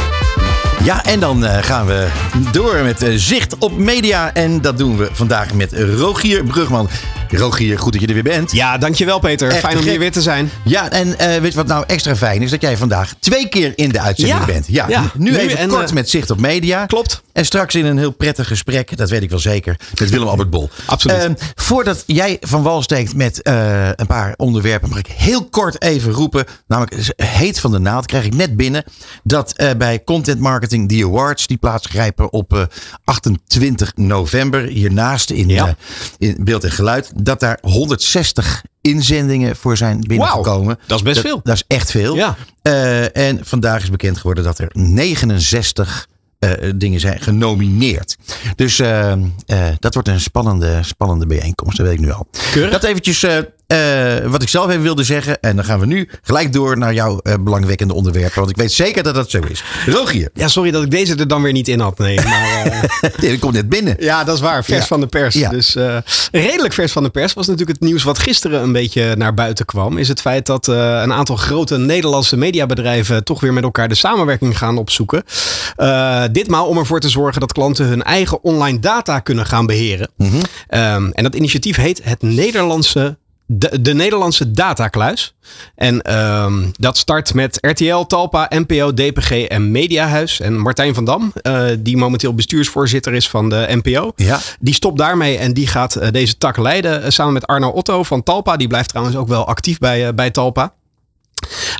Ja, en dan eh, gaan we door met eh, zicht op media. En dat doen we vandaag met Rogier Brugman. Rogier, goed dat je er weer bent. Ja, dankjewel Peter. Echt Fijn om gek. hier weer te zijn. Ja, en eh, weet je wat nou extra fijn is? Dat jij vandaag twee keer in de uitzending Ja, bent. Ja, ja. nu, Nu even en, kort eh, met zicht op media. Klopt. En straks in een heel prettig gesprek, dat weet ik wel zeker, met Willem Albert Bol. Absoluut. Ehm, voordat jij van wal steekt met eh, een paar onderwerpen, mag ik heel kort even roepen. Namelijk, heet van de naald, krijg ik net binnen. Dat bij Content Marketing die Awards, die plaatsgrijpen op eh, 28 november, hiernaast in, Ja. in beeld en geluid, dat daar 160 inzendingen voor zijn binnengekomen. dat is best veel. Dat is echt veel. Ja. Eh, en vandaag is bekend geworden dat er 69 eh, dingen zijn genomineerd. Dus eh, dat wordt een spannende, spannende bijeenkomst, dat weet ik nu al. Keurig. Dat eventjes eh, wat ik zelf even wilde zeggen. En dan gaan we nu gelijk door naar jouw eh, belangwekkende onderwerpen. Want ik weet zeker dat dat zo is. Rogier, Ja, sorry dat ik deze er dan weer niet in had. Nee, maar, eh, nee, dat komt net binnen. ja, dat is waar. Vers Ja. van de pers. Ja. Dus redelijk vers van de pers was natuurlijk het nieuws wat gisteren een beetje naar buiten kwam. Is het feit dat een aantal grote Nederlandse mediabedrijven toch weer met elkaar de samenwerking gaan opzoeken. Ditmaal om ervoor te zorgen dat klanten hun eigen online data kunnen gaan beheren. Ehm, en dat initiatief heet het Nederlandse de, de Nederlandse datakluis. En ehm, dat start met RTL, Talpa, NPO, DPG en Mediahuis. En Martijn van Dam, eh, die momenteel bestuursvoorzitter is van de NPO. Ja. Die stopt daarmee en die gaat eh, deze tak leiden. eh, samen met Arno Otto van Talpa. Die blijft trouwens ook wel actief bij, bij Talpa.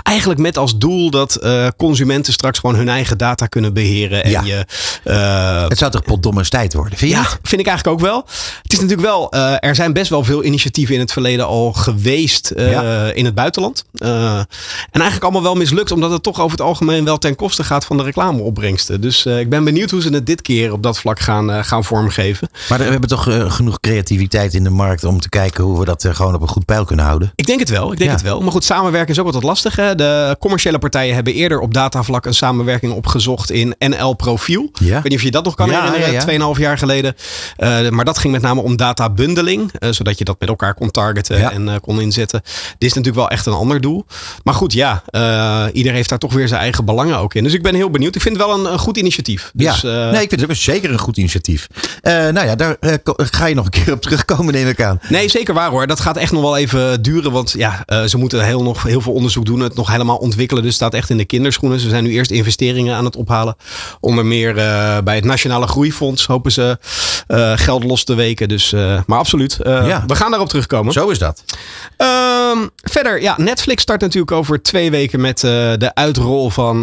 Eigenlijk met als doel dat eh, consumenten straks gewoon hun eigen data kunnen beheren. En Ja. je, eh, Het zou toch potdommers tijd worden, vind ja, vind ik eigenlijk ook wel. Het is natuurlijk wel, eh, er zijn best wel veel initiatieven in het verleden al geweest Ja. in het buitenland. En eigenlijk allemaal wel mislukt, omdat het toch over het algemeen wel ten koste gaat van de reclameopbrengsten. Dus ik ben benieuwd hoe ze het dit keer op dat vlak gaan, gaan vormgeven. Maar we hebben toch genoeg creativiteit in de markt om te kijken hoe we dat gewoon op een goed pijl kunnen houden. Ik denk het wel, ik denk Ja. het wel. Maar goed, samenwerken is ook altijd lastig. Hè? De commerciële partijen hebben eerder op datavlak een samenwerking opgezocht in NL Profiel. Ja. Ik weet niet of je dat nog kan Ja, herinneren. 2,5 jaar geleden. Eh, maar dat ging met name om databundeling, eh, zodat je dat met elkaar kon targeten Ja. en eh, kon inzetten. Dit is natuurlijk wel echt een ander doel. Maar goed, ja, ieder heeft daar toch weer zijn eigen belangen ook in. Dus ik ben heel benieuwd. Ik vind het wel een, een goed initiatief. Dus, ja, nee, ik vind het zeker een goed initiatief. Nou ja, daar ga je nog een keer op terugkomen, neem ik aan. Nee, zeker waar hoor. Dat gaat echt nog wel even duren. Want ja, ze moeten heel, nog heel veel onderzoek onderzoek doen, het nog helemaal ontwikkelen. Dus staat echt in de kinderschoenen. Ze zijn nu eerst investeringen aan het ophalen. Onder meer uh, bij het Nationale Groeifonds hopen ze uh, geld los te weken. Dus, uh, maar absoluut, ja. we gaan daarop terugkomen. Zo is dat. Ehm, verder, ja, Netflix start natuurlijk over twee weken met de uitrol van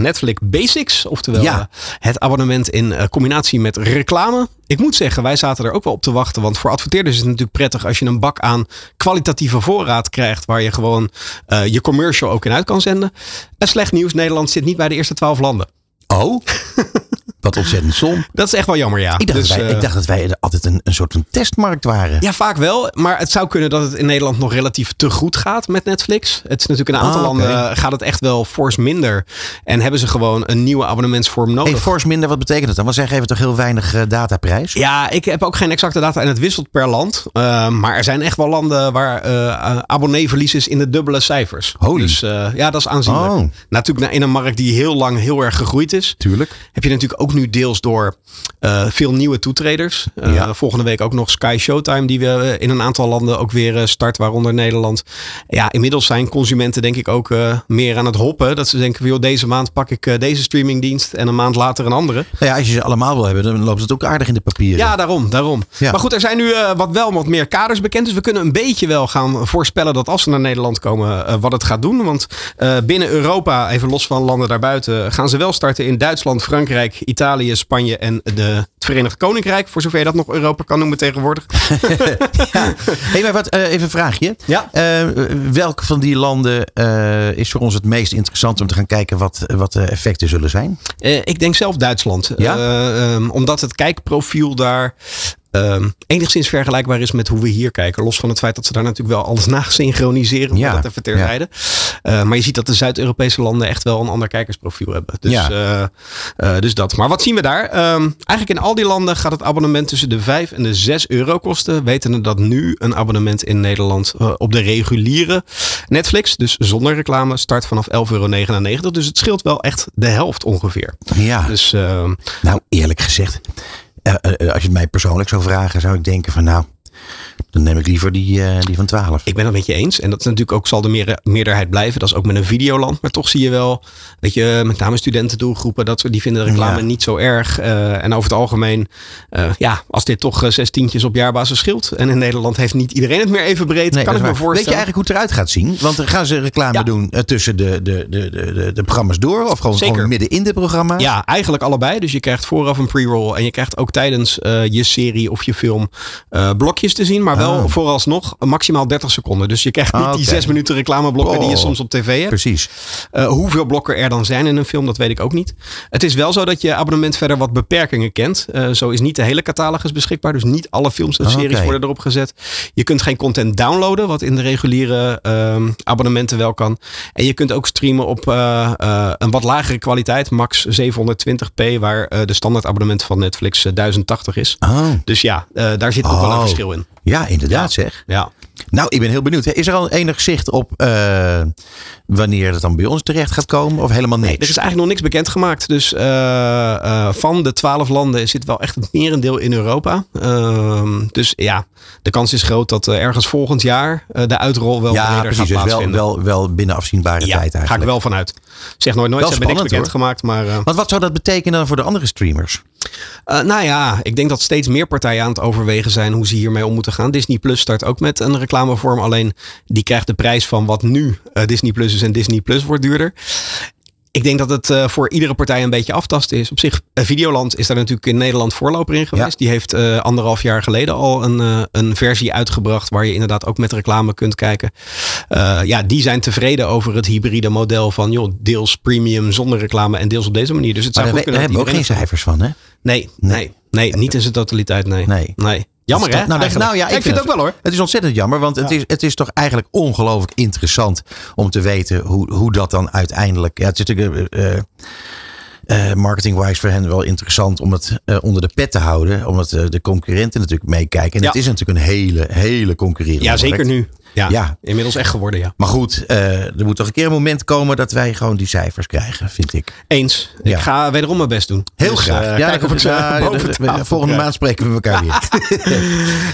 Netflix Basics. Oftewel ja. het abonnement in combinatie met reclame. Ik moet zeggen, wij zaten er ook wel op te wachten. Want voor adverteerders is het natuurlijk prettig als je een bak aan kwalitatieve voorraad krijgt. Waar je gewoon uh, je commercial ook in uit kan zenden. En slecht nieuws, Nederland zit niet bij de eerste twaalf landen. Oh? Wat ontzettend som. Dat is echt wel jammer, ja. Ik dacht, dus, dat, wij, ik dacht dat wij altijd een, een soort van testmarkt waren. Ja, vaak wel. Maar het zou kunnen dat het in Nederland nog relatief te goed gaat met Netflix. Het is natuurlijk in een aantal ah, landen gaat het echt wel fors minder. En hebben ze gewoon een nieuwe abonnementsvorm nodig. Hey, fors minder, wat betekent dat dan? Want zij geven toch heel weinig uh, dataprijs? Ja, ik heb ook geen exacte data en het wisselt per land. Uh, maar er zijn echt wel landen waar uh, abonneeverlies is in de dubbele cijfers. Holy. Dus ja, dat is aanzienlijk. Oh. Natuurlijk in een markt die heel lang heel erg gegroeid is. Tuurlijk. Heb je natuurlijk ook nu deels door uh, veel nieuwe toetreders. Uh, ja. Volgende week ook nog Sky Showtime, die we in een aantal landen ook weer start, waaronder Nederland. Ja, inmiddels zijn consumenten denk ik ook meer aan het hoppen. Dat ze denken, joh, deze maand pak ik deze streamingdienst en een maand later een andere. Nou ja, als je ze allemaal wil hebben, dan loopt het ook aardig in de papieren. Ja, daarom. daarom. Ja. Maar goed, er zijn nu wat wel wat meer kaders bekend. Dus we kunnen een beetje wel gaan voorspellen dat als ze naar Nederland komen, wat het gaat doen. Want binnen Europa, even los van landen daarbuiten, gaan ze wel starten in Duitsland, Frankrijk, Italië, Spanje en de, het Verenigd Koninkrijk, voor zover je dat nog Europa kan noemen tegenwoordig. ja. hey, maar wat, uh, even een vraagje. Ja. Uh, welke van die landen uh, is voor ons het meest interessant om te gaan kijken wat, wat de effecten zullen zijn? ik denk zelf Duitsland. Ja? Um, omdat het kijkprofiel daar um, enigszins vergelijkbaar is met hoe we hier kijken. Los van het feit dat ze daar natuurlijk wel alles na synchroniseren. Ja, dat even terzijde. Ja. Uh, maar je ziet dat de Zuid-Europese landen echt wel een ander kijkersprofiel hebben. Dus, ja. uh, uh, dus dat. Maar wat zien we daar? Um, eigenlijk in al die landen gaat het abonnement tussen de 5 en de 6 euro kosten. Wetende dat nu een abonnement in Nederland op de reguliere Netflix, dus zonder reclame, start vanaf 11,99 euro. Dus het scheelt wel echt de helft ongeveer. Ja. Dus, nou, eerlijk gezegd als je het mij persoonlijk zou vragen, zou ik denken van nou, dan neem ik liever die, uh, die van 12. Ik ben het met je eens. En dat is natuurlijk ook zal de meer, meerderheid blijven. Dat is ook met een videoland. Maar toch zie je wel, weet je, met name studentendoelgroepen, dat die vinden de reclame ja. niet zo erg. Uh, en over het algemeen, uh, ja, als dit toch zes tientjes op jaarbasis scheelt. En in Nederland heeft niet iedereen het meer even breed. Nee, kan ik me voorstellen. Weet je eigenlijk hoe het eruit gaat zien? Want dan gaan ze reclame ja. doen tussen de, de, de, de, de, programma's door. Of gewoon, gewoon midden in de programma? Ja, eigenlijk allebei. Dus je krijgt vooraf een pre-roll. En je krijgt ook tijdens je serie of je film blokjes te zien. Maar wel oh. vooralsnog maximaal 30 seconden. Dus je krijgt niet die zes minuten reclameblokken oh. die je oh. soms op tv hebt. Precies. Uh, hoeveel blokken er dan zijn in een film, dat weet ik ook niet. Het is wel zo dat je abonnement verder wat beperkingen kent. Uh, zo is niet de hele catalogus beschikbaar. Dus niet alle films en series okay. worden erop gezet. Je kunt geen content downloaden, wat in de reguliere uh, abonnementen wel kan. En je kunt ook streamen op uh, een wat lagere kwaliteit, max 720p, waar de standaard abonnement van Netflix 1080 is. Oh. Dus ja, daar zit ook wel een verschil in. Ja, inderdaad ja. zeg. Ja. Nou, ik ben heel benieuwd. Is er al enig zicht op uh, wanneer het dan bij ons terecht gaat komen? Of helemaal niks? Nee, er is eigenlijk nog niks bekendgemaakt. Dus uh, uh, van de twaalf landen zit wel echt het merendeel in Europa. Ehm, dus ja, de kans is groot dat ergens volgend jaar de uitrol wel ja, weer precies, gaat dus plaatsvinden. Wel, wel, wel binnen afzienbare ja, tijd eigenlijk. ga ik wel vanuit. Zeg nooit nooit, ze hebben niks bekendgemaakt. Maar, Want wat zou dat betekenen dan voor de andere streamers? Uh, nou ja, ik denk dat steeds meer partijen aan het overwegen zijn hoe ze hiermee om moeten gaan. Disney Plus start ook met een reclamevorm. Alleen die krijgt de prijs van wat nu uh, Disney Plus is en Disney Plus wordt duurder. Ik denk dat het uh, voor iedere partij een beetje aftasten is. Op zich, uh, Videoland is daar natuurlijk in Nederland voorloper in geweest. Ja. Die heeft uh, anderhalf jaar geleden al een, een versie uitgebracht waar je inderdaad ook met reclame kunt kijken. ja, die zijn tevreden over het hybride model van joh, deels premium zonder reclame en deels op deze manier. Dus het zou maar goed kunnen. Daar hebben we ook geen cijfers van, hè? Nee, nee, nee, nee, niet in zijn totaliteit, nee. Nee. nee. Jammer hè? Nou, nou ja, ik, ik vind het ook wel hoor. Het is ontzettend jammer, want ja. het, is, het is toch eigenlijk ongelooflijk interessant om te weten hoe, hoe dat dan uiteindelijk. Ja, het is natuurlijk. Uh, uh, marketing-wise voor hen wel interessant om het uh, onder de pet te houden. Omdat de concurrenten natuurlijk meekijken. En ja. het is natuurlijk een hele, hele concurrerende Ja, zeker markt. nu. Ja, Ja. inmiddels echt geworden, ja. Maar goed, eh, er moet toch een keer een moment komen dat wij gewoon die cijfers krijgen, vind ik. Eens. Ja. Ik ga wederom mijn best doen. Heel Dus, graag. eh, ja, kijk of ik ze ja, volgende maand spreken we elkaar weer.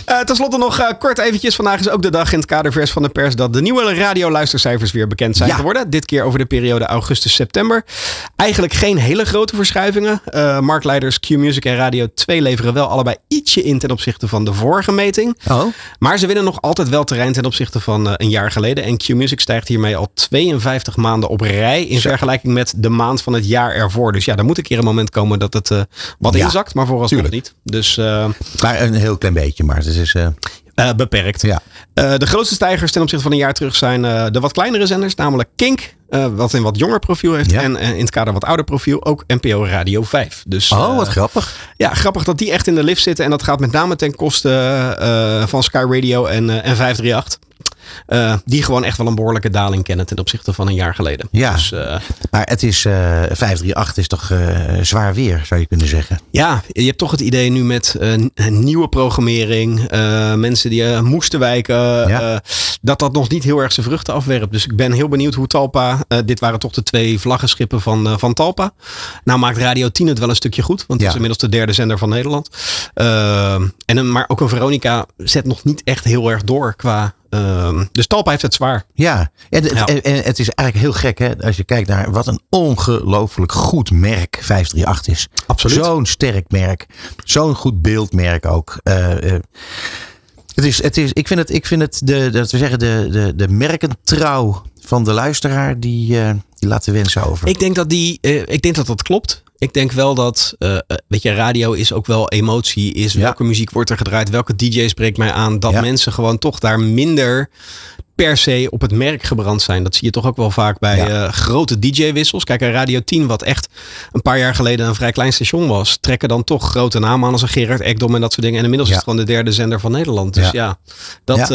Eh, Ten slotte nog eh, kort eventjes. Vandaag is ook de dag in het kadervers van de pers dat de nieuwe radioluistercijfers weer bekend zijn geworden. Dit keer over de periode augustus-september. Eigenlijk geen hele grote verschuivingen. Eh, marktleiders Q-Music en Radio 2 leveren wel allebei ietsje in ten opzichte van de vorige meting. Oh, Maar ze winnen nog altijd wel terrein ten opzichte van eh, een jaar geleden. En Q-Music stijgt hiermee al 52 maanden op rij. In vergelijking met de maand van het jaar ervoor. Dus ja, er moet een keer een moment komen dat het eh, wat Ja, inzakt. Maar vooralsnog niet. Dus maar een heel klein beetje, maar het is... beperkt. ja. De grootste stijgers ten opzichte van een jaar terug zijn de wat kleinere zenders, namelijk Kink, wat een wat jonger profiel heeft. Ja. En in het kader wat ouder profiel ook NPO Radio 5. Dus, Oh, wat grappig. ja, grappig dat die echt in de lift zitten. En dat gaat met name ten koste van Sky Radio en, en 538. Eh, die gewoon echt wel een behoorlijke daling kennen ten opzichte van een jaar geleden. Ja. Dus, eh, Maar het is, eh 538 is toch zwaar weer, zou je kunnen zeggen. Ja, je hebt toch het idee nu met nieuwe programmering, mensen die moesten wijken, Ja. dat dat nog niet heel erg zijn vruchten afwerpt. Dus ik ben heel benieuwd hoe Talpa, dit waren toch de twee vlaggenschippen van, van Talpa. Nou maakt Radio 10 het wel een stukje goed, want het Ja. is inmiddels de derde zender van Nederland. En een, maar ook een Veronica zet nog niet echt heel erg door qua... eh, dus Talpa heeft het zwaar. Ja, en, het- Ja. en- en het is eigenlijk heel gek hè, als je kijkt naar wat een ongelooflijk goed merk 538 is. Absoluut. Zo'n sterk merk. Zo'n goed beeldmerk ook. Eh, eh, het is, het is, ik vind het, ik vind het de, dat we zeggen, de, de, de merkentrouw van de luisteraar, die, eh, die laat de wensen over. Ik denk dat die, ik denk dat dat klopt. Ik denk wel dat, eh, eh, weet je, radio is ook wel emotie. Is Ja. welke muziek wordt er gedraaid? Welke DJ spreekt mij aan? Dat Ja. mensen gewoon toch daar minder per se op het merk gebrand zijn. Dat zie je toch ook wel vaak bij Ja. eh, grote DJ-wissels. Kijk, een Radio 10, wat echt een paar jaar geleden een vrij klein station was, trekken dan toch grote namen aan als een Gerard Ekdom en dat soort dingen. En inmiddels Ja. is het gewoon de derde zender van Nederland. Dus Ja. ja, dat,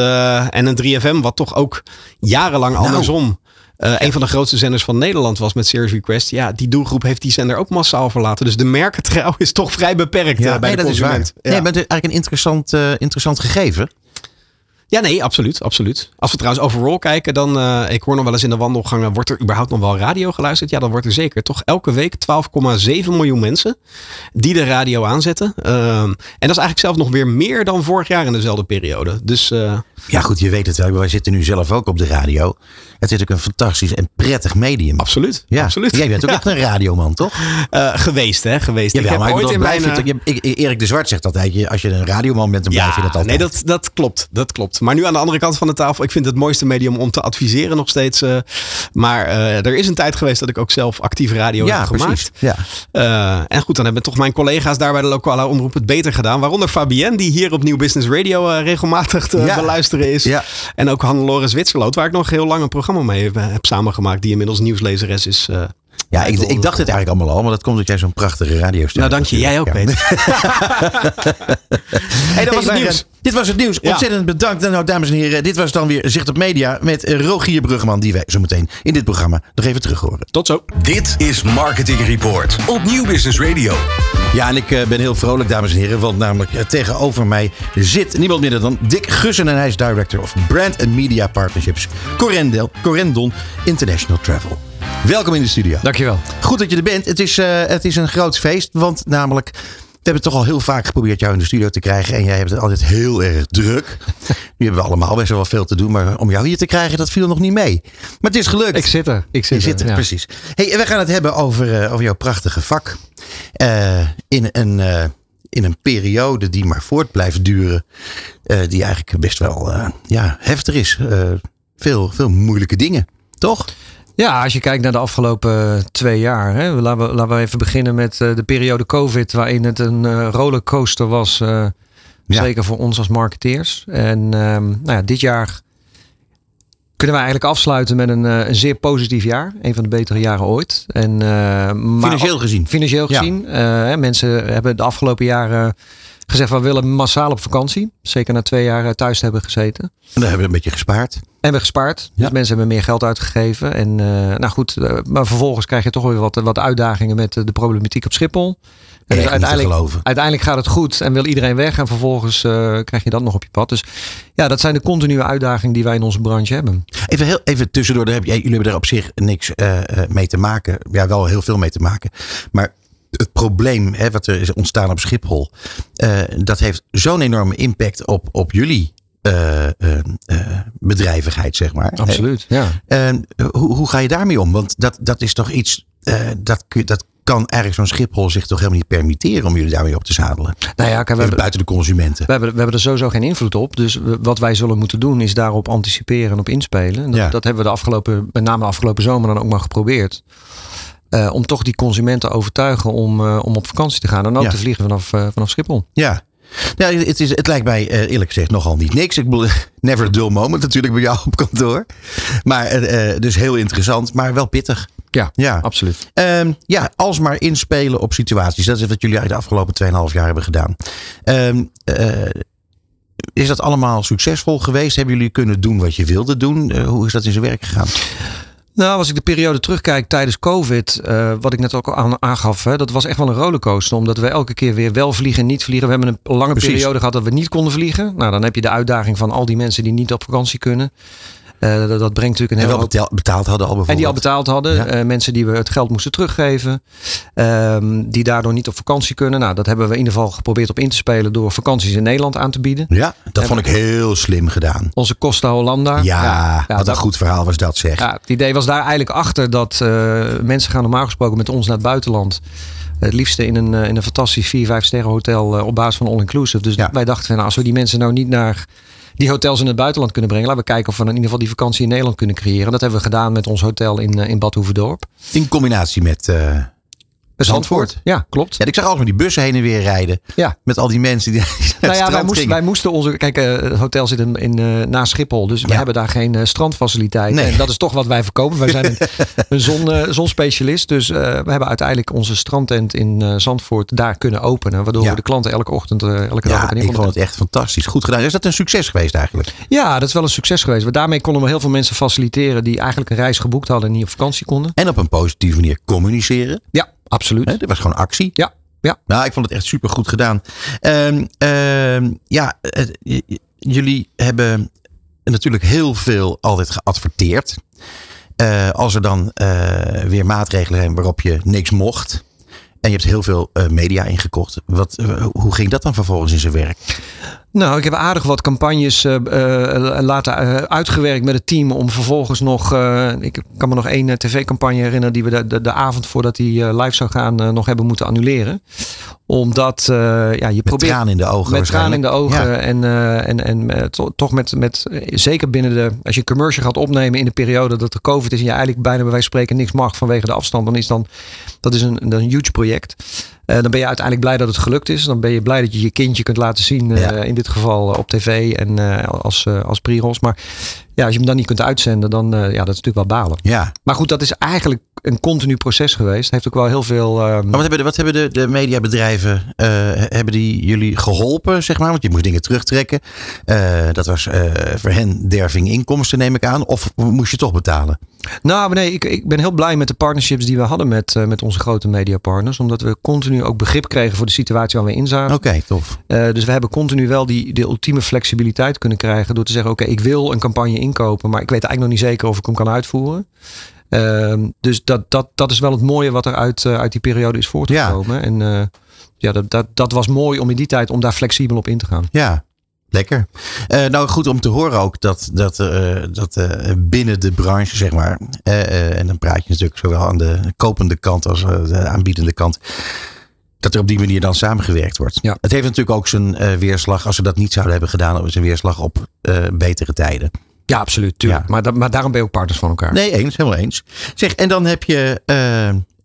en een 3FM, wat toch ook jarenlang Nou. andersom eh, een van de grootste zenders van Nederland was met Serious Request. Ja, die doelgroep heeft die zender ook massaal verlaten. Dus de merkentrouw is toch vrij beperkt eh, bij nee, de dat is waar. consument. Nee, Ja. maar het is eigenlijk een interessant, eh, interessant gegeven. Ja, nee, absoluut, absoluut. Als we trouwens overall kijken, dan, eh, ik hoor nog wel eens in de wandelgangen, wordt er überhaupt nog wel radio geluisterd? Ja, dan wordt er zeker toch elke week 12,7 miljoen mensen die de radio aanzetten. Ehm, en dat is eigenlijk zelfs nog weer meer dan vorig jaar in dezelfde periode. Dus eh, Ja, goed, je weet het wel. Wij zitten nu zelf ook op de radio. Het is ook een fantastisch en prettig medium. absoluut, Ja, absoluut. Jij bent ook Ja. echt een radioman, toch? Eh, geweest, hè? Geweest. Jawel, ik heb maar ik ooit in mijn... ik- Erik de Zwart zegt altijd, als je een radioman bent, dan blijf je dat altijd. Nee, dat, dat klopt. Dat klopt. Maar nu aan de andere kant van de tafel, ik vind het mooiste medium om te adviseren nog steeds. eh, maar eh, er is een tijd geweest dat ik ook zelf actief radio ja, heb gemaakt. precies. Ja. Eh, en goed, dan hebben toch mijn collega's daar bij de lokale omroep het beter gedaan. Waaronder Fabienne, die hier op Nieuw Business Radio regelmatig te Ja. beluisteren is. Ja. En ook Hannelore Zwitserloot, waar ik nog heel lang een programma mee heb, heb samengemaakt. Die inmiddels nieuwslezeres is. Ja, ik, ik dacht het eigenlijk allemaal al, maar dat komt omdat jij zo'n prachtige radiostem nou, dank je. Jij ook, Peter. hey, dat was het nieuws. Dit was het nieuws. Ja. Ontzettend bedankt. Nou, dames en heren, dit was dan weer Zicht op Media met Rogier Bruggeman, die wij zo meteen in dit programma nog even terug horen. Tot zo. Dit is Marketing Report op Nieuw Business Radio. Ja, en ik eh, ben heel vrolijk, dames en heren, want namelijk eh, tegenover mij zit niemand minder dan Dick Gussen en hij is Director of Brand and Media Partnerships Corendel, Corendon International Travel. Welkom in de studio. Dankjewel. Goed dat je er bent. Het is, eh, het is een groot feest, want namelijk... We hebben toch al heel vaak geprobeerd jou in de studio te krijgen. En jij hebt het altijd heel erg druk. Nu hebben we allemaal best wel veel te doen. Maar om jou hier te krijgen, dat viel nog niet mee. Maar het is gelukt. Ik zit er. Ik zit Je zit er, ja. precies. Hey, we gaan het hebben over, eh, over jouw prachtige vak. Eh, in, een, in een periode die maar voort blijft duren. die eigenlijk best wel ja, heftig is. Veel, veel moeilijke dingen. Toch? Ja, als je kijkt naar de afgelopen twee jaar. Hè, laten, we, laten we even beginnen met eh, de periode COVID. Waarin het een eh, rollercoaster was. eh, Ja. Zeker voor ons als marketeers. En ehm, nou ja, dit jaar kunnen we eigenlijk afsluiten met een, eh, een zeer positief jaar. Een van de betere jaren ooit. En, eh, maar Financieel gezien. Financieel gezien. eh, mensen hebben de afgelopen jaren gezegd, we willen massaal op vakantie. Zeker na twee jaar eh, thuis te hebben gezeten. En dan hebben we een beetje gespaard. En we gespaard. Dus mensen hebben meer geld uitgegeven. En eh, nou goed, eh, maar vervolgens krijg je toch weer wat, wat uitdagingen met de problematiek op Schiphol. En te geloven. uiteindelijk gaat het goed en wil iedereen weg. En vervolgens krijg je dat nog op je pad. Dus ja, dat zijn de continue uitdagingen die wij in onze branche hebben. Even, heel, even tussendoor, daar heb, jij- jullie hebben daar op zich niks mee te maken. Ja, wel heel veel mee te maken. Maar het probleem hè, wat er is ontstaan op Schiphol, eh, dat heeft zo'n enorme impact op, op jullie eh, eh, bedrijvigheid, zeg maar. Absoluut, ja. Hoe, hoe ga je daarmee om? Want dat, dat is toch iets, dat, dat kan eigenlijk zo'n Schiphol zich toch helemaal niet permitteren om jullie daarmee op te zadelen. Nou ja, kijk, we hebben, buiten de consumenten. we, hebben, we hebben er sowieso geen invloed op. Dus we- wat wij zullen moeten doen is daarop anticiperen en op inspelen. En dat, Ja. dat hebben we de afgelopen, met name de afgelopen zomer dan ook maar geprobeerd. Eh, om toch die consumenten te overtuigen om, eh, om op vakantie te gaan. En ook Ja. te vliegen vanaf, eh, vanaf Schiphol. Ja. Ja, het, is, het lijkt mij eerlijk gezegd nogal niet niks. Ik bedoel, never a dull moment natuurlijk bij jou op kantoor. Maar dus heel interessant, maar wel pittig. Ja, Ja. absoluut. Ehm, ja, alsmaar inspelen op situaties. Dat is wat jullie de afgelopen 2,5 jaar hebben gedaan. Ehm, eh, is dat allemaal succesvol geweest? Hebben jullie kunnen doen wat je wilde doen? Hoe is dat in zijn werk gegaan? Nou, als ik de periode terugkijk tijdens COVID, eh, wat ik net ook al aan, aangaf, hè, dat was echt wel een rollercoaster. Omdat we elke keer weer wel vliegen, niet vliegen. We hebben een lange Precies. periode gehad dat we niet konden vliegen. Nou, dan heb je de uitdaging van al die mensen die niet op vakantie kunnen. Eh, dat, dat brengt natuurlijk een En heel wel hoop- betaald, betaald hadden al bijvoorbeeld. En die al betaald hadden. Ja. Eh, mensen die we het geld moesten teruggeven. ehm, die daardoor niet op vakantie kunnen. Nou, dat hebben we in ieder geval geprobeerd op in te spelen. Door vakanties in Nederland aan te bieden. Ja, dat vond ik heel slim gedaan. Onze Costa Hollanda. Ja, wat een dat- goed verhaal was dat zeg. Ja, het idee was daar eigenlijk achter dat eh, mensen gaan normaal gesproken met ons naar het buitenland. Het liefste in een, in een fantastisch 4, 5 sterren hotel op basis van all-inclusive. Dus Ja. wij dachten, nou, als we die mensen nou niet naar die hotels in het buitenland kunnen brengen. Laten we kijken of we in ieder geval die vakantie in Nederland kunnen creëren. Dat hebben we gedaan met ons hotel in, eh, in Bad. In combinatie met... eh, Zandvoort. Ja, klopt. ja, ik zag altijd maar die bussen heen en weer rijden. Ja. Met al die mensen die Nou ja, wij moesten, wij moesten onze. Kijk, eh, het hotel zit in, in, naast Schiphol. Dus we hebben daar geen eh, strandfaciliteit. Nee. En dat is toch wat wij verkopen. Wij zijn een, een zon, zonspecialist. Dus we hebben uiteindelijk onze strandtent in Zandvoort daar kunnen openen. Waardoor Ja. we de klanten elke ochtend, elke dag Ja, ik vond het echt fantastisch. Goed gedaan. Is dat een succes geweest eigenlijk? Ja, dat is wel een succes geweest. Want daarmee konden we heel veel mensen faciliteren die eigenlijk een reis geboekt hadden en niet op vakantie konden. En op een positieve manier communiceren. Ja, absoluut. Hè, dat was gewoon actie. Ja, ja. Nou, ik vond het echt super goed gedaan. Ehm, ehm, ja, jullie hebben natuurlijk heel veel altijd geadverteerd. Eh, als er dan eh, weer maatregelen zijn waarop je niks mocht. En je hebt heel veel eh, media ingekocht. Wat, hoe ging dat dan vervolgens in zijn werk? Nou, ik heb aardig wat campagnes eh, laten eh, uitgewerkt met het team. Om vervolgens nog. ik kan me nog één tv-campagne herinneren. die we de, de, de avond voordat die live zou gaan. nog hebben moeten annuleren. Omdat. ja, je Met probeert. tranen in de ogen Met tranen in de ogen. En, en, en to- toch met, met. Zeker binnen de. Als je commercial gaat opnemen in de periode dat er COVID is. en je eigenlijk bijna bij wijze van spreken niks mag vanwege de afstand. dan is dan. Dat is een, een huge project. Eh, dan ben je uiteindelijk blij dat het gelukt is. Dan ben je blij dat je je kindje kunt laten zien. eh, Ja. in dit geval eh, op tv en als, als pre-rolls. Maar ja, als je hem dan niet kunt uitzenden, dan uh, ja, dat is natuurlijk wel balen. Ja. Maar goed, dat is eigenlijk een continu proces geweest. Heeft ook wel heel veel. Uh, maar wat hebben de, wat hebben de, de mediabedrijven, uh, hebben die jullie geholpen, zeg maar? Want je moest dingen terugtrekken. Uh, dat was voor hen derving inkomsten, neem ik aan. Of moest je toch betalen? Nou, nee, ik, ik ben heel blij met de partnerships die we hadden met, met onze grote mediapartners. Omdat we continu ook begrip kregen voor de situatie waar we in zaten. Oké, okay, tof. Dus we hebben continu wel die, de ultieme flexibiliteit kunnen krijgen. Door te zeggen, oké, okay, ik wil een campagne inkopen. Maar ik weet eigenlijk nog niet zeker of ik hem kan uitvoeren. Uh, dus dat, dat, dat is wel het mooie wat er uit, uh, uit die periode is voortgekomen. Ja. En uh, ja, dat, dat, dat was mooi om in die tijd om daar flexibel op in te gaan. Ja, Lekker. Uh, nou, goed om te horen ook dat, dat, uh, dat uh, binnen de branche, zeg maar. en dan praat je natuurlijk zowel aan de kopende kant als de aanbiedende kant. Dat er op die manier dan samengewerkt wordt. Ja. Het heeft natuurlijk ook zijn weerslag, als ze dat niet zouden hebben gedaan, zijn weerslag op betere tijden. Ja, absoluut. Tuurlijk. Ja. Maar, da maar daarom ben je ook partners van elkaar. Nee, eens, helemaal eens. Zeg, en dan heb je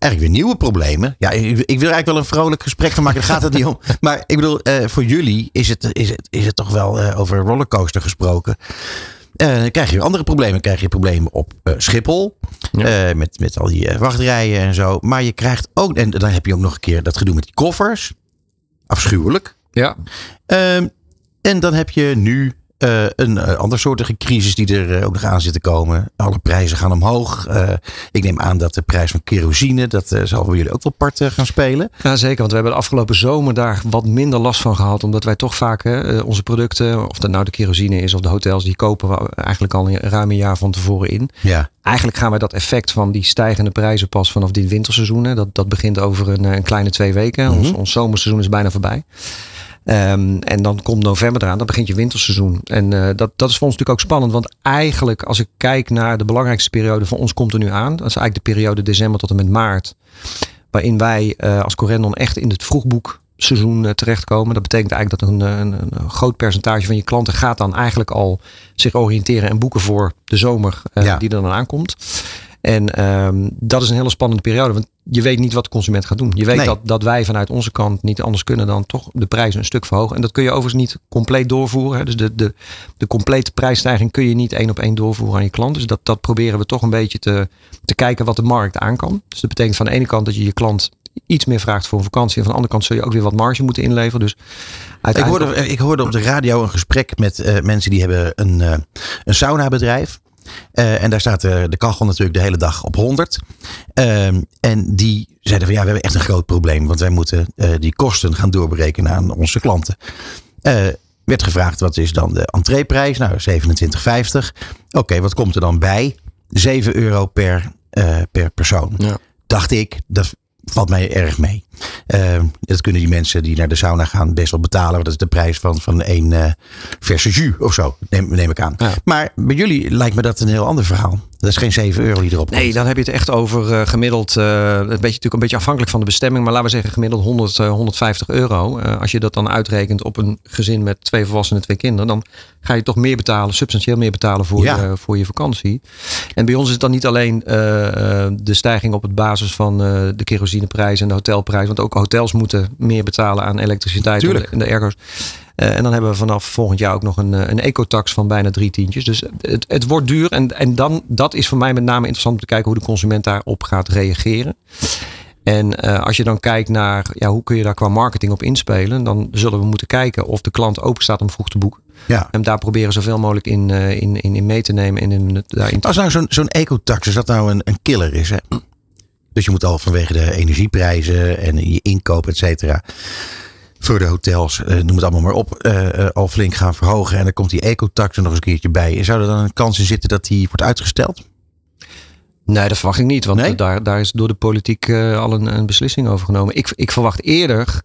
eigenlijk weer nieuwe problemen. Ja, ik, ik, wil eigenlijk wel een vrolijk gesprek van maken. Daar gaat het niet om. Maar ik bedoel, uh, voor jullie is het, is, het, is het toch wel uh, over rollercoaster gesproken. Dan krijg je andere problemen. Krijg je problemen op Schiphol. Ja. met, met al die wachtrijen en zo. Maar je krijgt ook, en dan heb je ook nog een keer dat gedoe met die koffers. Afschuwelijk. Ja. Ehm, en dan heb je nu uh, een uh, andersoortige crisis die er uh, ook nog aan zit te komen. Alle prijzen gaan omhoog. ik neem aan dat de prijs van kerosine, dat zal voor jullie ook wel part gaan spelen. Ja, zeker. Want we hebben de afgelopen zomer daar wat minder last van gehad. Omdat wij toch vaak onze producten, of dat nou de kerosine is of de hotels, die kopen we eigenlijk al een ruim een jaar van tevoren in. Ja. Eigenlijk gaan wij dat effect van die stijgende prijzen pas vanaf dit winterseizoen. Hè. Dat, dat begint over een, een kleine twee weken. Mm -hmm. ons, ons zomerseizoen is bijna voorbij. Um, en dan komt november eraan, dan begint je winterseizoen. En uh, dat, dat is voor ons natuurlijk ook spannend. Want eigenlijk, als ik kijk naar de belangrijkste periode van ons, komt er nu aan. Dat is eigenlijk de periode december tot en met maart. Waarin wij uh, als Corendon echt in het vroegboekseizoen uh, terechtkomen. Dat betekent eigenlijk dat een, een, een, groot percentage van je klanten gaat dan eigenlijk al zich oriënteren en boeken voor de zomer ja. die er dan aankomt. En um, dat is een hele spannende periode. Want je weet niet wat de consument gaat doen. Je weet nee. dat, dat wij vanuit onze kant niet anders kunnen dan toch de prijzen een stuk verhogen. En dat kun je overigens niet compleet doorvoeren. Hè. Dus de, de, de complete prijsstijging kun je niet één op één doorvoeren aan je klant. Dus dat, dat proberen we toch een beetje te, te kijken wat de markt aan kan. Dus dat betekent van de ene kant dat je je klant iets meer vraagt voor een vakantie. En van de andere kant zul je ook weer wat marge moeten inleveren. Dus ik, hoorde, ik hoorde op de radio een gesprek met uh, mensen die hebben een, uh, een sauna bedrijf. Uh, en daar staat de, de kachel natuurlijk de hele dag op 100. Uh, en die zeiden van ja, we hebben echt een groot probleem. Want wij moeten uh, die kosten gaan doorberekenen aan onze klanten. Werd gevraagd wat is dan de entreeprijs? Nou, 27,50. Oké, okay, wat komt er dan bij? 7 euro per, per persoon. Ja. Dacht ik, dat valt mij erg mee. Uh, dat kunnen die mensen die naar de sauna gaan best wel betalen. Want dat is de prijs van, van één uh, verse jus of zo, neem, neem ik aan. Ja. Maar bij jullie lijkt me dat een heel ander verhaal. Dat is geen 7 euro die erop komt. Nee, dan heb je het echt over uh, gemiddeld, uh, een beetje, natuurlijk een beetje afhankelijk van de bestemming. Maar laten we zeggen gemiddeld 100, 150 euro. als je dat dan uitrekent op een gezin met twee volwassenen en twee kinderen. Dan ga je toch meer betalen, substantieel meer betalen voor, ja. je, voor je vakantie. En bij ons is het dan niet alleen de stijging op het basis van de kerosineprijs en de hotelprijs. Want ook hotels moeten meer betalen aan elektriciteit Tuurlijk. en de ergos. Uh, en dan hebben we vanaf volgend jaar ook nog een, een ecotax van bijna drie tientjes. Dus het, het wordt duur. En, en dan, dat is voor mij met name interessant om te kijken hoe de consument daarop gaat reageren. En uh, als je dan kijkt naar ja, hoe kun je daar qua marketing op inspelen, dan zullen we moeten kijken of de klant open staat om vroeg te boeken. Ja. En daar proberen zoveel mogelijk in, uh, in, in, in mee te nemen. En in, daarin te... Als nou zo'n zo'n ecotax, als dat nou een, een killer is, hè? Dus je moet al vanwege de energieprijzen en je inkoop, et cetera. Voor de hotels, uh, noem het allemaal maar op, uh, uh, al flink gaan verhogen. En dan komt die ecotax er nog eens een keertje bij. Zou er dan een kans in zitten dat die wordt uitgesteld? Nee, dat verwacht ik niet. Want nee? daar, daar is door de politiek al een, een, beslissing over genomen. Ik, ik verwacht eerder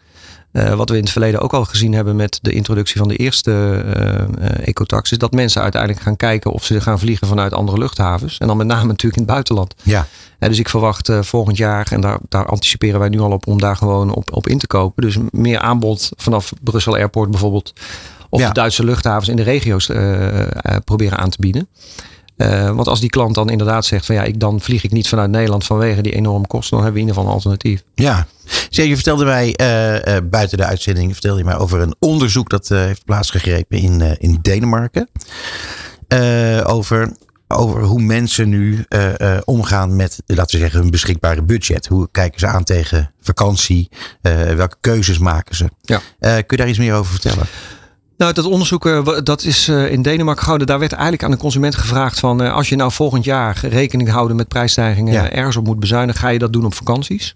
uh, wat we in het verleden ook al gezien hebben met de introductie van de eerste uh, uh, ecotax, is dat mensen uiteindelijk gaan kijken of ze gaan vliegen vanuit andere luchthavens. En dan met name natuurlijk in het buitenland. Ja. dus ik verwacht volgend jaar, en daar, daar anticiperen wij nu al op, om daar gewoon op, op in te kopen. Dus meer aanbod vanaf Brussel Airport bijvoorbeeld. Of ja. de Duitse luchthavens in de regio's proberen aan te bieden. Uh, want als die klant dan inderdaad zegt van ja, ik, dan vlieg ik niet vanuit Nederland vanwege die enorme kosten, dan hebben we in ieder geval een alternatief. Ja, je vertelde mij uh, uh, buiten de uitzending vertelde je mij over een onderzoek dat heeft plaatsgegrepen in, in Denemarken. over, over hoe mensen nu omgaan met, laten we zeggen, hun beschikbare budget. Hoe kijken ze aan tegen vakantie? welke keuzes maken ze? Ja. kun je daar iets meer over vertellen? Nou, dat onderzoek dat is in Denemarken gehouden. Daar werd eigenlijk aan de consument gevraagd van... als je nou volgend jaar rekening houden met prijsstijgingen... Ja. ergens op moet bezuinigen, ga je dat doen op vakanties?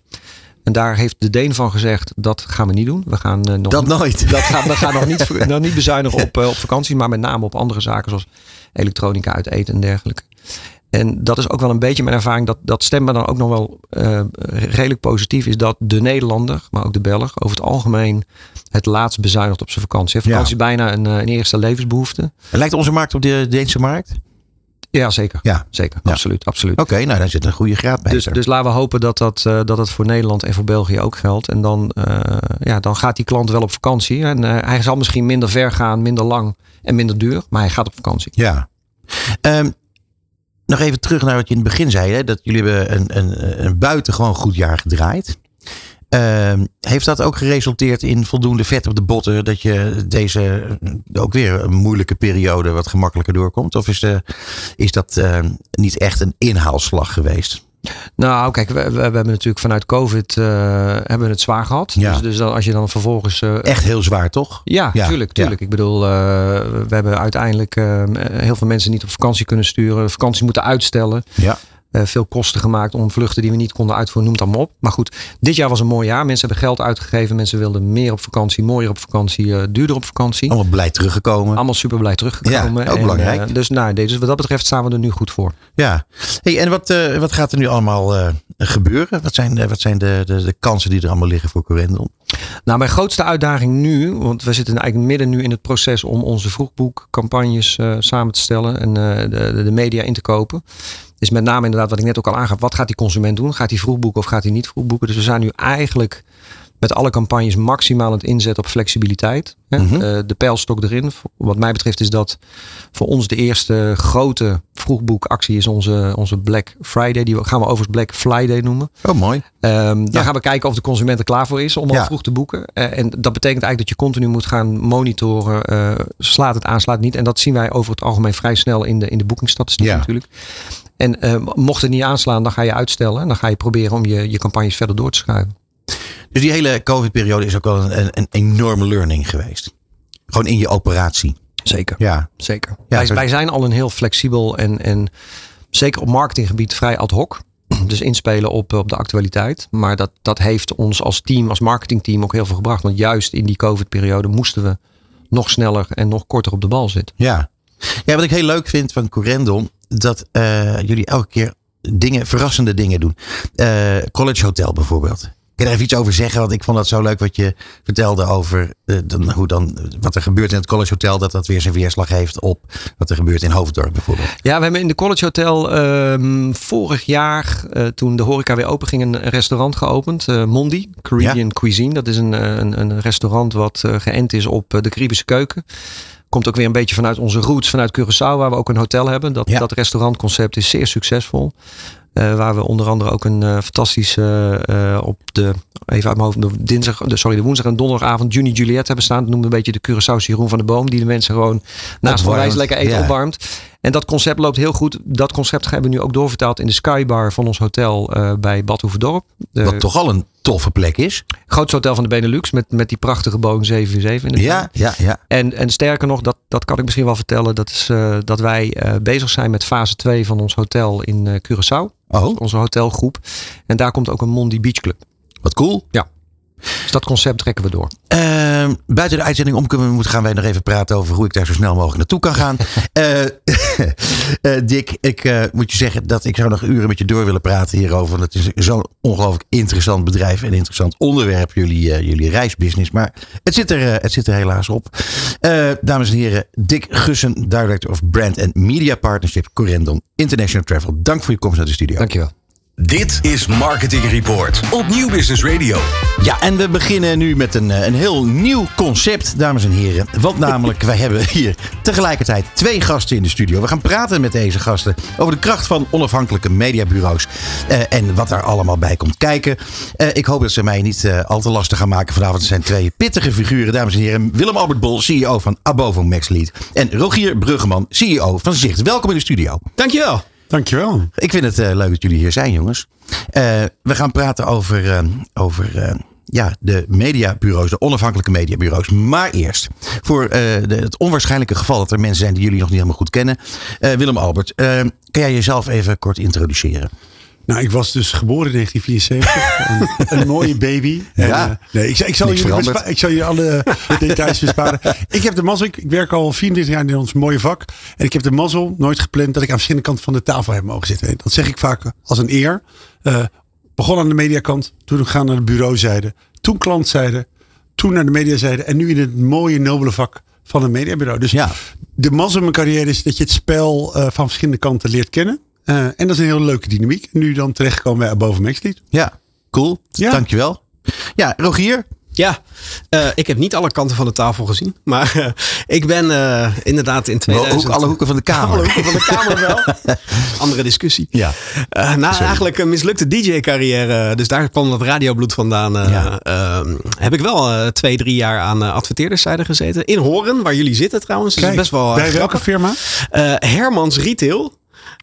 En daar heeft de Deen van gezegd, dat gaan we niet doen. We gaan, uh, nog dat niet, nooit. Dat gaan, we gaan nog niet, nog niet bezuinigen op, uh, op vakantie, maar met name op andere zaken zoals elektronica uit eten en dergelijke. En dat is ook wel een beetje mijn ervaring. Dat, dat stemt me dan ook nog wel uh, redelijk positief. Is dat de Nederlander, maar ook de Belg, over het algemeen het laatst bezuinigt op zijn vakantie. Vakantie ja. is bijna een, een eerste levensbehoefte. En lijkt onze markt op de Deense markt? Ja, zeker. Ja. Zeker, ja. absoluut. absoluut. Oké, okay, nou daar zit een goede graad bij. Dus, dus laten we hopen dat dat, uh, dat dat voor Nederland en voor België ook geldt. En dan, uh, ja, dan gaat die klant wel op vakantie. En hij zal misschien minder ver gaan, minder lang en minder duur. Maar hij gaat op vakantie. Ja. Um, nog even terug naar wat je in het begin zei. Hè, dat jullie hebben een, een, een buitengewoon goed jaar gedraaid. Uh, heeft dat ook geresulteerd in voldoende vet op de botten? Dat je deze ook weer een moeilijke periode wat gemakkelijker doorkomt? Of is, de, is dat uh, niet echt een inhaalslag geweest? Nou, kijk, we, we, we hebben natuurlijk vanuit COVID uh, hebben we het zwaar gehad. Ja. Dus, dus dan, als je dan vervolgens. Uh, Echt heel zwaar, toch? Ja, Ja, tuurlijk, tuurlijk. Ik bedoel, uh, we hebben uiteindelijk heel veel mensen niet op vakantie kunnen sturen, vakantie moeten uitstellen. Ja. Uh, veel kosten gemaakt om vluchten die we niet konden uitvoeren, noem het allemaal op. Maar goed, dit jaar was een mooi jaar. Mensen hebben geld uitgegeven. Mensen wilden meer op vakantie, mooier op vakantie, uh, duurder op vakantie. Allemaal blij teruggekomen. Allemaal super blij teruggekomen. Ja, ook En, belangrijk. uh, dus, nou, dus wat dat betreft staan we er nu goed voor. Ja. Hey, en wat, wat gaat er nu allemaal gebeuren? Wat zijn, wat zijn de, de, de, kansen die er allemaal liggen voor Corendon? Nou, mijn grootste uitdaging nu, want we zitten eigenlijk midden nu in het proces om onze vroegboekcampagnes samen te stellen en de, de, media in te kopen. Is met name inderdaad wat ik net ook al aangaf. Wat gaat die consument doen? Gaat hij vroegboeken of gaat hij niet vroegboeken? Dus we zijn nu eigenlijk met alle campagnes maximaal aan het inzetten op flexibiliteit. Mhm. Mm-hmm. Uh, de pijlstok erin. Wat mij betreft is dat voor ons de eerste grote vroegboekactie is onze, onze Black Friday. Die gaan we overigens Black Friday noemen. Oh, mooi. Um, daar Ja. gaan we kijken of de consument er klaar voor is om al Ja. vroeg te boeken. Uh, en dat betekent eigenlijk dat je continu moet gaan monitoren. uh, slaat het aan, slaat het niet. En dat zien wij over het algemeen vrij snel in de, in de boekingsstatistiek Ja. natuurlijk. En uh, mocht het niet aanslaan, dan ga je uitstellen. En dan ga je proberen om je, je campagnes verder door te schuiven. Dus die hele COVID-periode is ook wel een, een, enorme learning geweest. Gewoon in je operatie. Zeker. Ja. Zeker. Ja, wij, zo- wij zijn al een heel flexibel en, en zeker op marketinggebied vrij ad hoc. Dus inspelen op, op de actualiteit. Maar dat, dat heeft ons als team, als marketingteam ook heel veel gebracht. Want juist in die COVID-periode moesten we nog sneller en nog korter op de bal zitten. Ja. ja, wat ik heel leuk vind van Corendon, dat eh, jullie elke keer dingen, verrassende dingen doen. Eh, College Hotel bijvoorbeeld. Kun je daar even iets over zeggen? Want ik vond dat zo leuk wat je vertelde over eh, dan, hoe dan, wat er gebeurt in het College Hotel. Dat dat weer zijn weerslag heeft op wat er gebeurt in Hoofddorp bijvoorbeeld. Ja, we hebben in de College Hotel ehm, vorig jaar, toen de horeca weer open ging, een restaurant geopend. Mondi, Caribbean Cuisine. Dat is een, een, een restaurant wat geënt is op de Caribische keuken. Komt ook weer een beetje vanuit onze roots, vanuit Curaçao, waar we ook een hotel hebben. Dat, Ja. dat restaurantconcept is zeer succesvol. Eh, waar we onder andere ook een eh, fantastische eh, op de, even uit mijn hoofd, de, dinsdag, de, sorry, de woensdag en donderdagavond Juni Juliet hebben staan. Dat noemen we een beetje de Curaçaose Jeroen van de Boom. Die de mensen gewoon naast van reis lekker eten opwarmt. En dat concept loopt heel goed. Dat concept hebben we nu ook doorvertaald in de Skybar van ons hotel bij Bad Hoeverdorp. Wat toch al een toffe plek is. grootste hotel van de Benelux met, met die prachtige Boeing 747 in de tuin. Ja, ja, ja. En, en sterker nog, dat, dat kan ik misschien wel vertellen. Dat is eh, dat wij eh, bezig zijn met fase 2 van ons hotel in eh, Curaçao. Oh, Onze hotelgroep. En daar komt ook een Mondi Beach Club. wat cool. Dus dat concept trekken we door. Ehm, buiten de uitzending om kunnen we- moeten- gaan wij nog even praten over hoe ik daar zo snel mogelijk naartoe kan gaan. Eh, eh, Dick, ik eh, moet je zeggen dat ik zou nog uren met je door willen praten hierover. Want het is zo'n ongelooflijk interessant bedrijf en interessant onderwerp, jullie, jullie reisbusiness. Maar het zit er, het zit er helaas op. Dames en heren, Dick Gussen, Director of Brand and Media Partnership, Corendon International Travel. Dank voor je komst naar de studio. Dankjewel. Dit is Marketing Report op Nieuw Business Radio. Ja, en we beginnen nu met een, eh, een heel nieuw concept, dames en heren. Want namelijk, wij hebben hier tegelijkertijd twee gasten in de studio. We gaan praten met deze gasten over de kracht van onafhankelijke mediabureaus. eh, en wat daar allemaal bij komt kijken. Eh, ik hoop dat ze mij niet eh, al te lastig gaan maken vanavond. Het zijn twee pittige figuren, dames en heren. Willem Albert Bol, CEO van Abovo Maxlead. En Rogier Bruggeman, CEO van Zicht. Welkom in de studio. Dankjewel. Dankjewel. Ik vind het eh, leuk dat jullie hier zijn, jongens. Eh, we gaan praten over, eh, over ja, de mediabureaus, de onafhankelijke mediabureaus. Maar eerst, voor het onwaarschijnlijke geval dat er mensen zijn die jullie nog niet helemaal goed kennen. Willem Albert, kan jij jezelf even kort introduceren? Nou, ik was dus geboren in 1974. een, een mooie baby. En, Ja. eh, nee, ik, zal- ik, zal bespa- ik zal je alle details besparen. Ik heb de mazzel. Ik, ik werk al 34 jaar in ons mooie vak. En ik heb de mazzel nooit gepland dat ik aan verschillende kanten van de tafel heb mogen zitten. En dat zeg ik vaak als een eer. Eh, begon aan de mediakant. Toen gaan naar de bureauzijde. Toen klantzijde. Toen naar de mediazijde. En nu in het mooie, nobele vak van een mediabureau. Dus Ja. de mazzel in mijn carrière is dat je het spel eh, van verschillende kanten leert kennen. Eh, en dat is een hele leuke dynamiek. Nu dan terechtkomen bij Above Maxlead. Ja, cool. Ja. Dankjewel. Ja, Rogier. Ja, eh, ik heb niet alle kanten van de tafel gezien. Maar eh, ik ben eh, inderdaad in Ook 2000... alle hoeken van de kamer. Alle hoeken van de kamer wel. Andere discussie. Ja. Eh, na eigenlijk een mislukte DJ-carrière, dus daar kwam dat radiobloed vandaan. eh, Ja. ehm, heb ik wel eh, twee, drie jaar aan uh, adverteerderszijde gezeten. In Horen, waar jullie zitten trouwens. Kijk, best wel, uh, bij welke grappig. firma? Uh, Hermans Retail.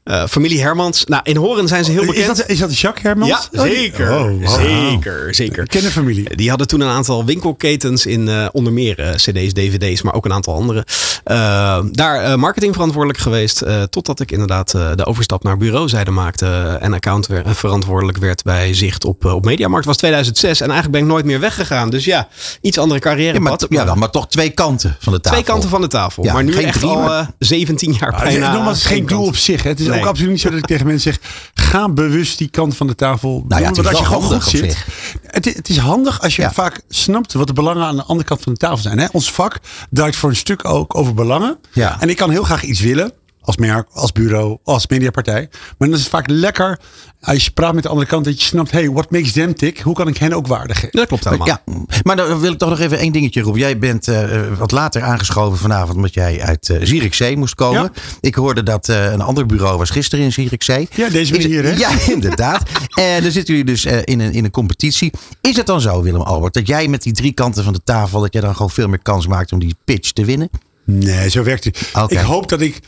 Eh, familie Hermans. Nou, in Horen zijn ze heel Is bekend. dat, is dat Jacques Hermans? Ja, Oh, zeker. Oh, wow. Zeker, zeker. Ik ken de familie. Die hadden toen een aantal winkelketens in eh, onder meer eh, cd's, dvd's, maar ook een aantal andere. Eh, daar eh, marketingverantwoordelijk geweest. eh, totdat ik inderdaad eh, de overstap naar bureauzijde maakte. eh, en account eh, verantwoordelijk werd bij Zicht op, eh, op Mediamarkt. was 2006 en eigenlijk ben ik nooit meer weggegaan. Dus ja, iets andere carrière. Ja, maar, ja, dan, maar toch twee kanten van de tafel. Twee kanten van de tafel. Ja, maar nu geen echt drie, al maar- eh, 17 jaar bijna. nogmaals, het is geen doel op zich. hè. Het is. Ook absoluut niet zo dat ik tegen mensen zeg: ga bewust die kant van de tafel. Nou ja, doen, want als je gewoon goed zit. Het, is- het is handig als je Ja. vaak snapt wat de belangen aan de andere kant van de tafel zijn. Hè? Ons vak draait voor een stuk ook over belangen. Ja. En ik kan heel graag iets willen. Als merk, als bureau, als mediapartij. Maar dan is het vaak lekker als je praat met de andere kant. Dat je snapt, hey, what makes them tick? Hoe kan ik hen ook waarde geven? Dat klopt helemaal. Ja, maar dan wil ik toch nog even één dingetje roepen. Jij bent eh, wat later aangeschoven vanavond omdat jij uit uh, Zierikzee moest komen. Ja. Ik hoorde dat eh, een ander bureau was gisteren in Zierikzee. Ja, deze Is- manier, hè? Ja, inderdaad. en dan zitten jullie dus eh, in, een, in een competitie. Is het dan zo, Willem-Albert, dat jij met die drie kanten van de tafel... dat jij dan gewoon veel meer kans maakt om die pitch te winnen? Nee, zo werkt het. Ik hoop dat ik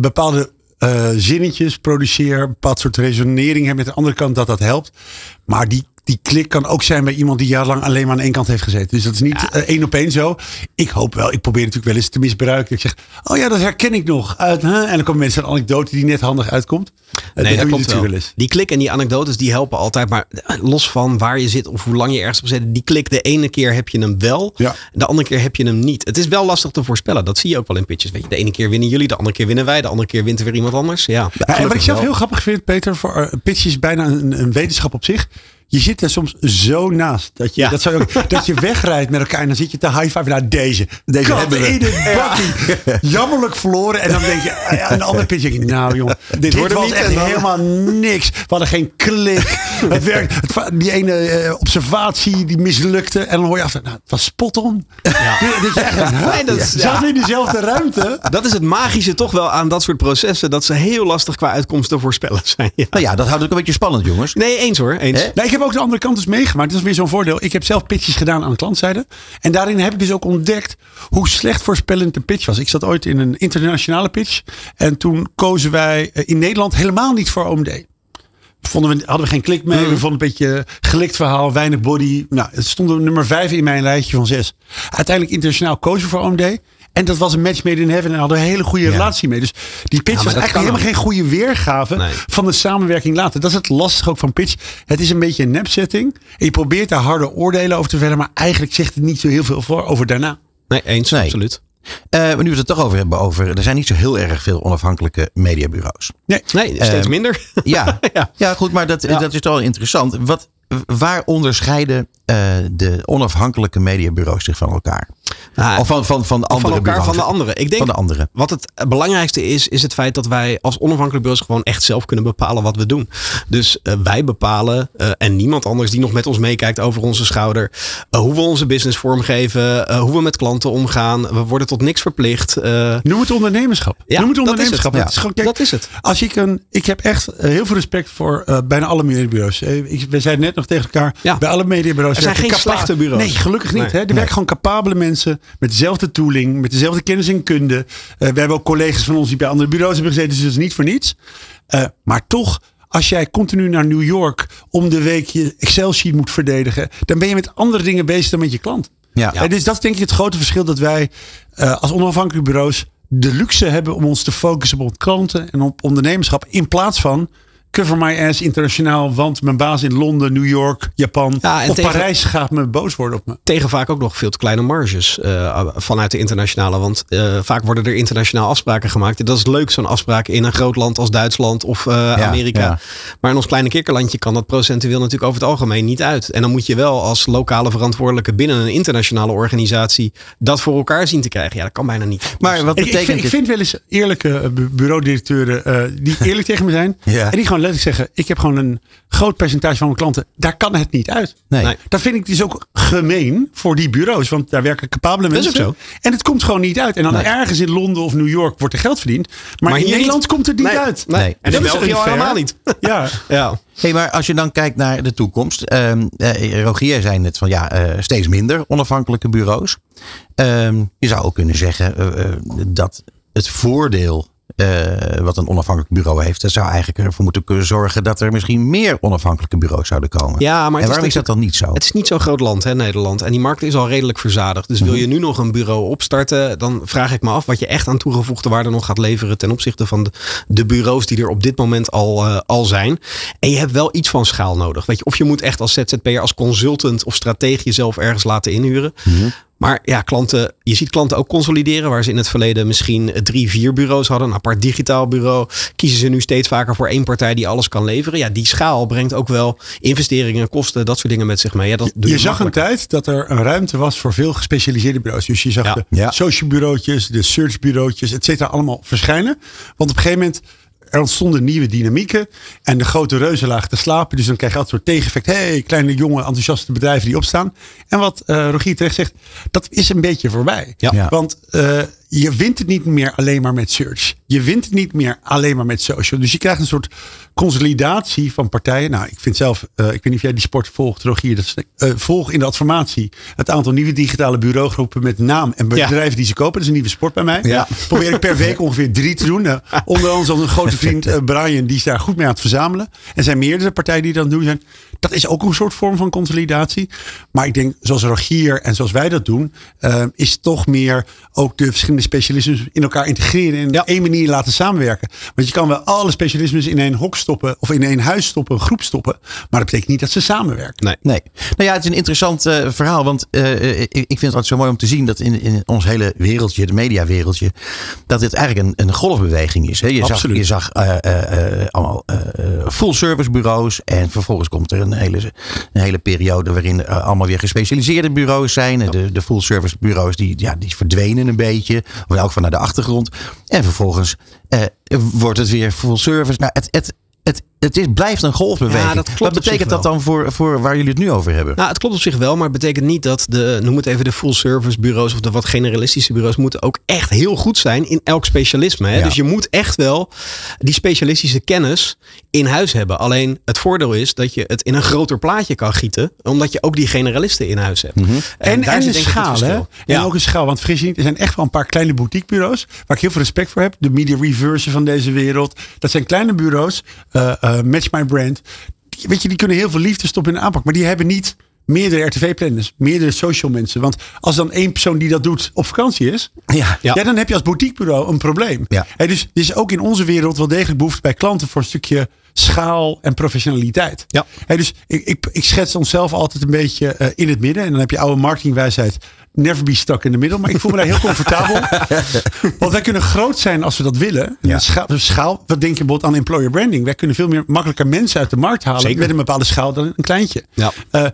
bepaalde eh, zinnetjes produceer, een bepaald soort resonering heb met de andere kant, dat dat helpt. Maar die, die klik kan ook zijn bij iemand die jarenlang alleen maar aan één kant heeft gezeten. Dus dat is niet eh, één op één zo. Ik hoop wel, ik probeer natuurlijk wel eens te misbruiken. Ik zeg, oh ja, dat herken ik nog. Uit? En dan komen mensen een anekdote die net handig uitkomt. Eh, Nee, dat wel. wel eens. Die klik en die anekdotes die helpen altijd. Maar los van waar je zit of hoe lang je ergens op zit. Die klik, de ene keer heb je hem wel. Ja. De andere keer heb je hem niet. Het is wel lastig te voorspellen. Dat zie je ook wel in pitches. Weet je, de ene keer winnen jullie, de andere keer winnen wij. De andere keer wint er weer iemand anders. Ja, Ja, en wat ik zelf wel. heel grappig vind, Peter, voor uh, pitch is bijna een, een wetenschap op zich. Je zit er soms zo naast. Dat je, Ja. dat, zou ook, dat je wegrijdt met elkaar en dan zit je te high five naar deze. Deze Kat hebben we. in het bakkie. Jammerlijk verloren. En dan denk je, een andere pitch denk je, nou jongen, dit, was niet echt helemaal niks. We hadden geen klik. het werkt, het, die ene eh, observatie die mislukte. En dan hoor je af, nou, het was spot on. Ja. Dat je echt? Nee, dat is- ja. In dezelfde ruimte? Dat is het magische toch wel aan dat soort processen. Dat ze heel lastig qua uitkomst te voorspellen zijn. Ja. Nou ja, dat houdt ook een beetje spannend, jongens. Nee, eens hoor. Eens. Nou, ik heb ook de andere kant dus meegemaakt. Dat is weer zo'n voordeel. Ik heb zelf pitches gedaan aan de klantzijde. En daarin heb ik dus ook ontdekt hoe slecht voorspellend de pitch was. Ik zat ooit in een internationale pitch. En toen kozen wij eh, in Nederland helemaal niet voor OMD. Vonden we, hadden we geen klik mee. We vonden een beetje gelikt verhaal, weinig body. Nou, het stond op nummer vijf in mijn lijstje van zes. Uiteindelijk internationaal kozen we voor OMD. En dat was een match made in heaven. En hadden we een hele goede relatie mee. Dus die pitch was eigenlijk helemaal geen goede weergave Nee. van de samenwerking later. Dat is het lastige ook van pitch. Het is een beetje een nepsetting. En je probeert daar harde oordelen over te vellen. Maar eigenlijk zegt het niet zo heel veel voor over daarna. Nee, eens. Nee. Absoluut. Maar nu we het er toch over hebben, over, er zijn niet zo heel erg veel onafhankelijke mediabureaus. Nee. Nee, steeds Ehm, minder. Ja, ja. Ja. goed, maar dat, Ja. dat is toch wel interessant. Wat, waar onderscheiden eh, de onafhankelijke mediabureaus zich van elkaar? Nou, of van, van, van andere van elkaar, bureaus? van de andere. Ik denk Van de andere. Wat het belangrijkste is, is het feit dat wij als onafhankelijk bureaus gewoon echt zelf kunnen bepalen wat we doen. Dus eh, wij bepalen eh, en niemand anders die nog met ons meekijkt over onze schouder. eh, hoe we onze business vormgeven, hoe we met klanten omgaan. We worden tot niks verplicht. Noem het ondernemerschap. Ja, Noem het dat is ondernemerschap. het. Het is kijk, dat is het. Als ik een, ik heb echt heel veel respect voor bijna alle mediabureaus. We zeiden net nog tegen elkaar. Ja. Bij alle mediabureaus. Er zijn geen slechte bureaus. Nee, gelukkig niet. Nee. Hè? Er werken gewoon capabele mensen met dezelfde tooling, met dezelfde kennis en kunde. Eh, we hebben ook collega's van ons die bij andere bureaus hebben gezeten, dus dat is niet voor niets. Eh, maar toch. Als jij continu naar New York om de week je Excel-sheet moet verdedigen, dan ben je met andere dingen bezig dan met je klant. Ja. En dus dat is denk ik het grote verschil dat wij eh, als onafhankelijke bureaus de luxe hebben om ons te focussen op klanten en op ondernemerschap in plaats van cover my ass internationaal, want mijn baas in Londen, New York, Japan Ja, en of tegen- Parijs gaat me boos worden op me. tegen vaak ook nog veel te kleine marges eh, vanuit de internationale. Want eh, vaak worden er internationaal afspraken gemaakt. Dat is leuk, zo'n afspraak in een groot land als Duitsland of eh, Amerika. ja. Maar in ons kleine kikkerlandje kan dat procentueel natuurlijk over het algemeen niet uit. En dan moet je wel als lokale verantwoordelijke binnen een internationale organisatie dat voor elkaar zien te krijgen. Ja, dat kan bijna niet. Maar wat Ik, ik, betekent vind, ik vind wel eens eerlijke bu- bureaudirecteuren die eerlijk tegen me zijn. Ja. En die gewoon letterlijk zeggen, ik heb gewoon een groot percentage van mijn klanten. Daar kan het niet uit. Nee. Nee. Dat vind ik dus ook gemeen voor die bureaus. Want daar werken capabele Dat is mensen. ook En het komt gewoon niet uit. En dan Nee. ergens in Londen of New York wordt er geld verdiend. Maar, Maar in Nederland niet. komt het niet Nee. uit. Nee. Nee. En Dat is België helemaal niet. Ja. Ja. Hey, maar als je dan kijkt naar de toekomst. ehm eh, Rogier zei net van ja, eh, steeds minder onafhankelijke bureaus. Ehm, je zou ook kunnen zeggen eh, dat het voordeel wat een onafhankelijk bureau heeft, dat zou eigenlijk ervoor moeten kunnen zorgen dat er misschien meer onafhankelijke bureaus zouden komen. Ja, maar en waarom is dat dan niet zo? Het is niet zo'n groot land, hè, Nederland. En die markt is al redelijk verzadigd. Dus wil Mhm. je nu nog een bureau opstarten, dan vraag ik me af wat je echt aan toegevoegde waarde nog gaat leveren ten opzichte van de, de bureaus die er op dit moment al, eh, al zijn. En je hebt wel iets van schaal nodig. Weet je, of je moet echt als ZZP'er, als consultant of strateeg jezelf ergens laten inhuren. Mhm. Maar ja, klanten, je ziet klanten ook consolideren. Waar ze in het verleden misschien drie, vier bureaus hadden. Een apart digitaal bureau. Kiezen ze nu steeds vaker voor één partij die alles kan leveren. Ja, die schaal brengt ook wel investeringen, kosten, dat soort dingen met zich mee. Ja, dat doe Je zag een tijd dat er een ruimte was voor veel gespecialiseerde bureaus. Dus je zag Ja. de Ja. social bureautjes, de search bureautjes, et cetera, allemaal verschijnen. Want op een gegeven moment er ontstonden nieuwe dynamieken. En de grote reuzen lagen te slapen. Dus dan krijg je altijd een soort tegeneffect. hey, kleine, jonge, enthousiaste bedrijven die opstaan. En wat eh Rogier terecht zegt, dat is een beetje voorbij. Ja. Want eh, je wint het niet meer alleen maar met search. Je wint het niet meer alleen maar met social. Dus je krijgt een soort consolidatie van partijen. Nou, ik vind zelf, eh, ik weet niet of jij die sport volgt, Rogier. Dat is, eh, volg in de adformatie het aantal nieuwe digitale bureaugroepen met naam en bedrijven die ze kopen. Dat is een nieuwe sport bij mij. Ja. Probeer ik per week ongeveer drie te doen. Nou, onder andere een grote vriend eh, Brian, die is daar goed mee aan het verzamelen. Er zijn meerdere partijen die dat doen zijn. Dat is ook een soort vorm van consolidatie. Maar ik denk, zoals Rogier en zoals wij dat doen, eh, is toch meer ook de verschillende specialismes in elkaar integreren en op één manier laten samenwerken. Want je kan wel alle specialismes in één hok stoppen of in één huis stoppen, een groep stoppen. Maar dat betekent niet dat ze samenwerken. Nee. Nee. Nou ja, het is een interessant eh, verhaal. Want eh, ik, ik vind het altijd zo mooi om te zien dat in, in ons hele wereldje, de mediawereldje, dat dit eigenlijk een, een golfbeweging is. Hè? Je zag, je zag eh, eh, eh, allemaal eh, full service bureaus. En vervolgens komt er een hele, een hele periode waarin er allemaal weer gespecialiseerde bureaus zijn. De, de full service bureaus die, ja, die verdwenen een beetje. In elk geval naar de achtergrond. En vervolgens eh, wordt het weer full service. Nou, het, het, het, het is, blijft een golfbeweging. Ja, dat klopt Wat betekent dat dan voor, voor waar jullie het nu over hebben? Nou, het klopt op zich wel, maar het betekent niet dat de, noem het even de full service bureaus of de wat generalistische bureaus moeten ook echt heel goed zijn in elk specialisme. Hè? Ja. Dus je moet echt wel die specialistische kennis in huis hebben. Alleen het voordeel is dat je het in een groter plaatje kan gieten, omdat je ook die generalisten in huis hebt. En, en, daar zit een schaal, hè? En ook een schaal. Want vergis je niet, er zijn echt wel een paar kleine boutiquebureaus. Waar ik heel veel respect voor heb. De Media Reverse van deze wereld. Dat zijn kleine bureaus. eh, eh, Match My Brand. Die- weet je, die kunnen heel veel liefde stoppen in de aanpak. Maar die hebben niet meerdere RTV-planners. Meerdere social mensen. Want als dan één persoon die dat doet op vakantie is. Ja. Ja. dan heb je als boutiquebureau een probleem. Ja. Hè, dus er is ook in onze wereld wel degelijk behoefte bij klanten voor een stukje schaal en professionaliteit. Ja. Hè, dus ik, ik, ik schets onszelf altijd een beetje eh, in het midden. En dan heb je oude marketingwijsheid. Never be stuck in the middle. Maar ik voel me daar heel comfortabel. Want wij kunnen groot zijn als we dat willen. En Ja. schaal, dus schaal, wat denk je bijvoorbeeld aan employer branding? Wij kunnen veel meer makkelijker mensen uit de markt halen. Zeker. Met een bepaalde schaal dan een kleintje. Ja. Eh,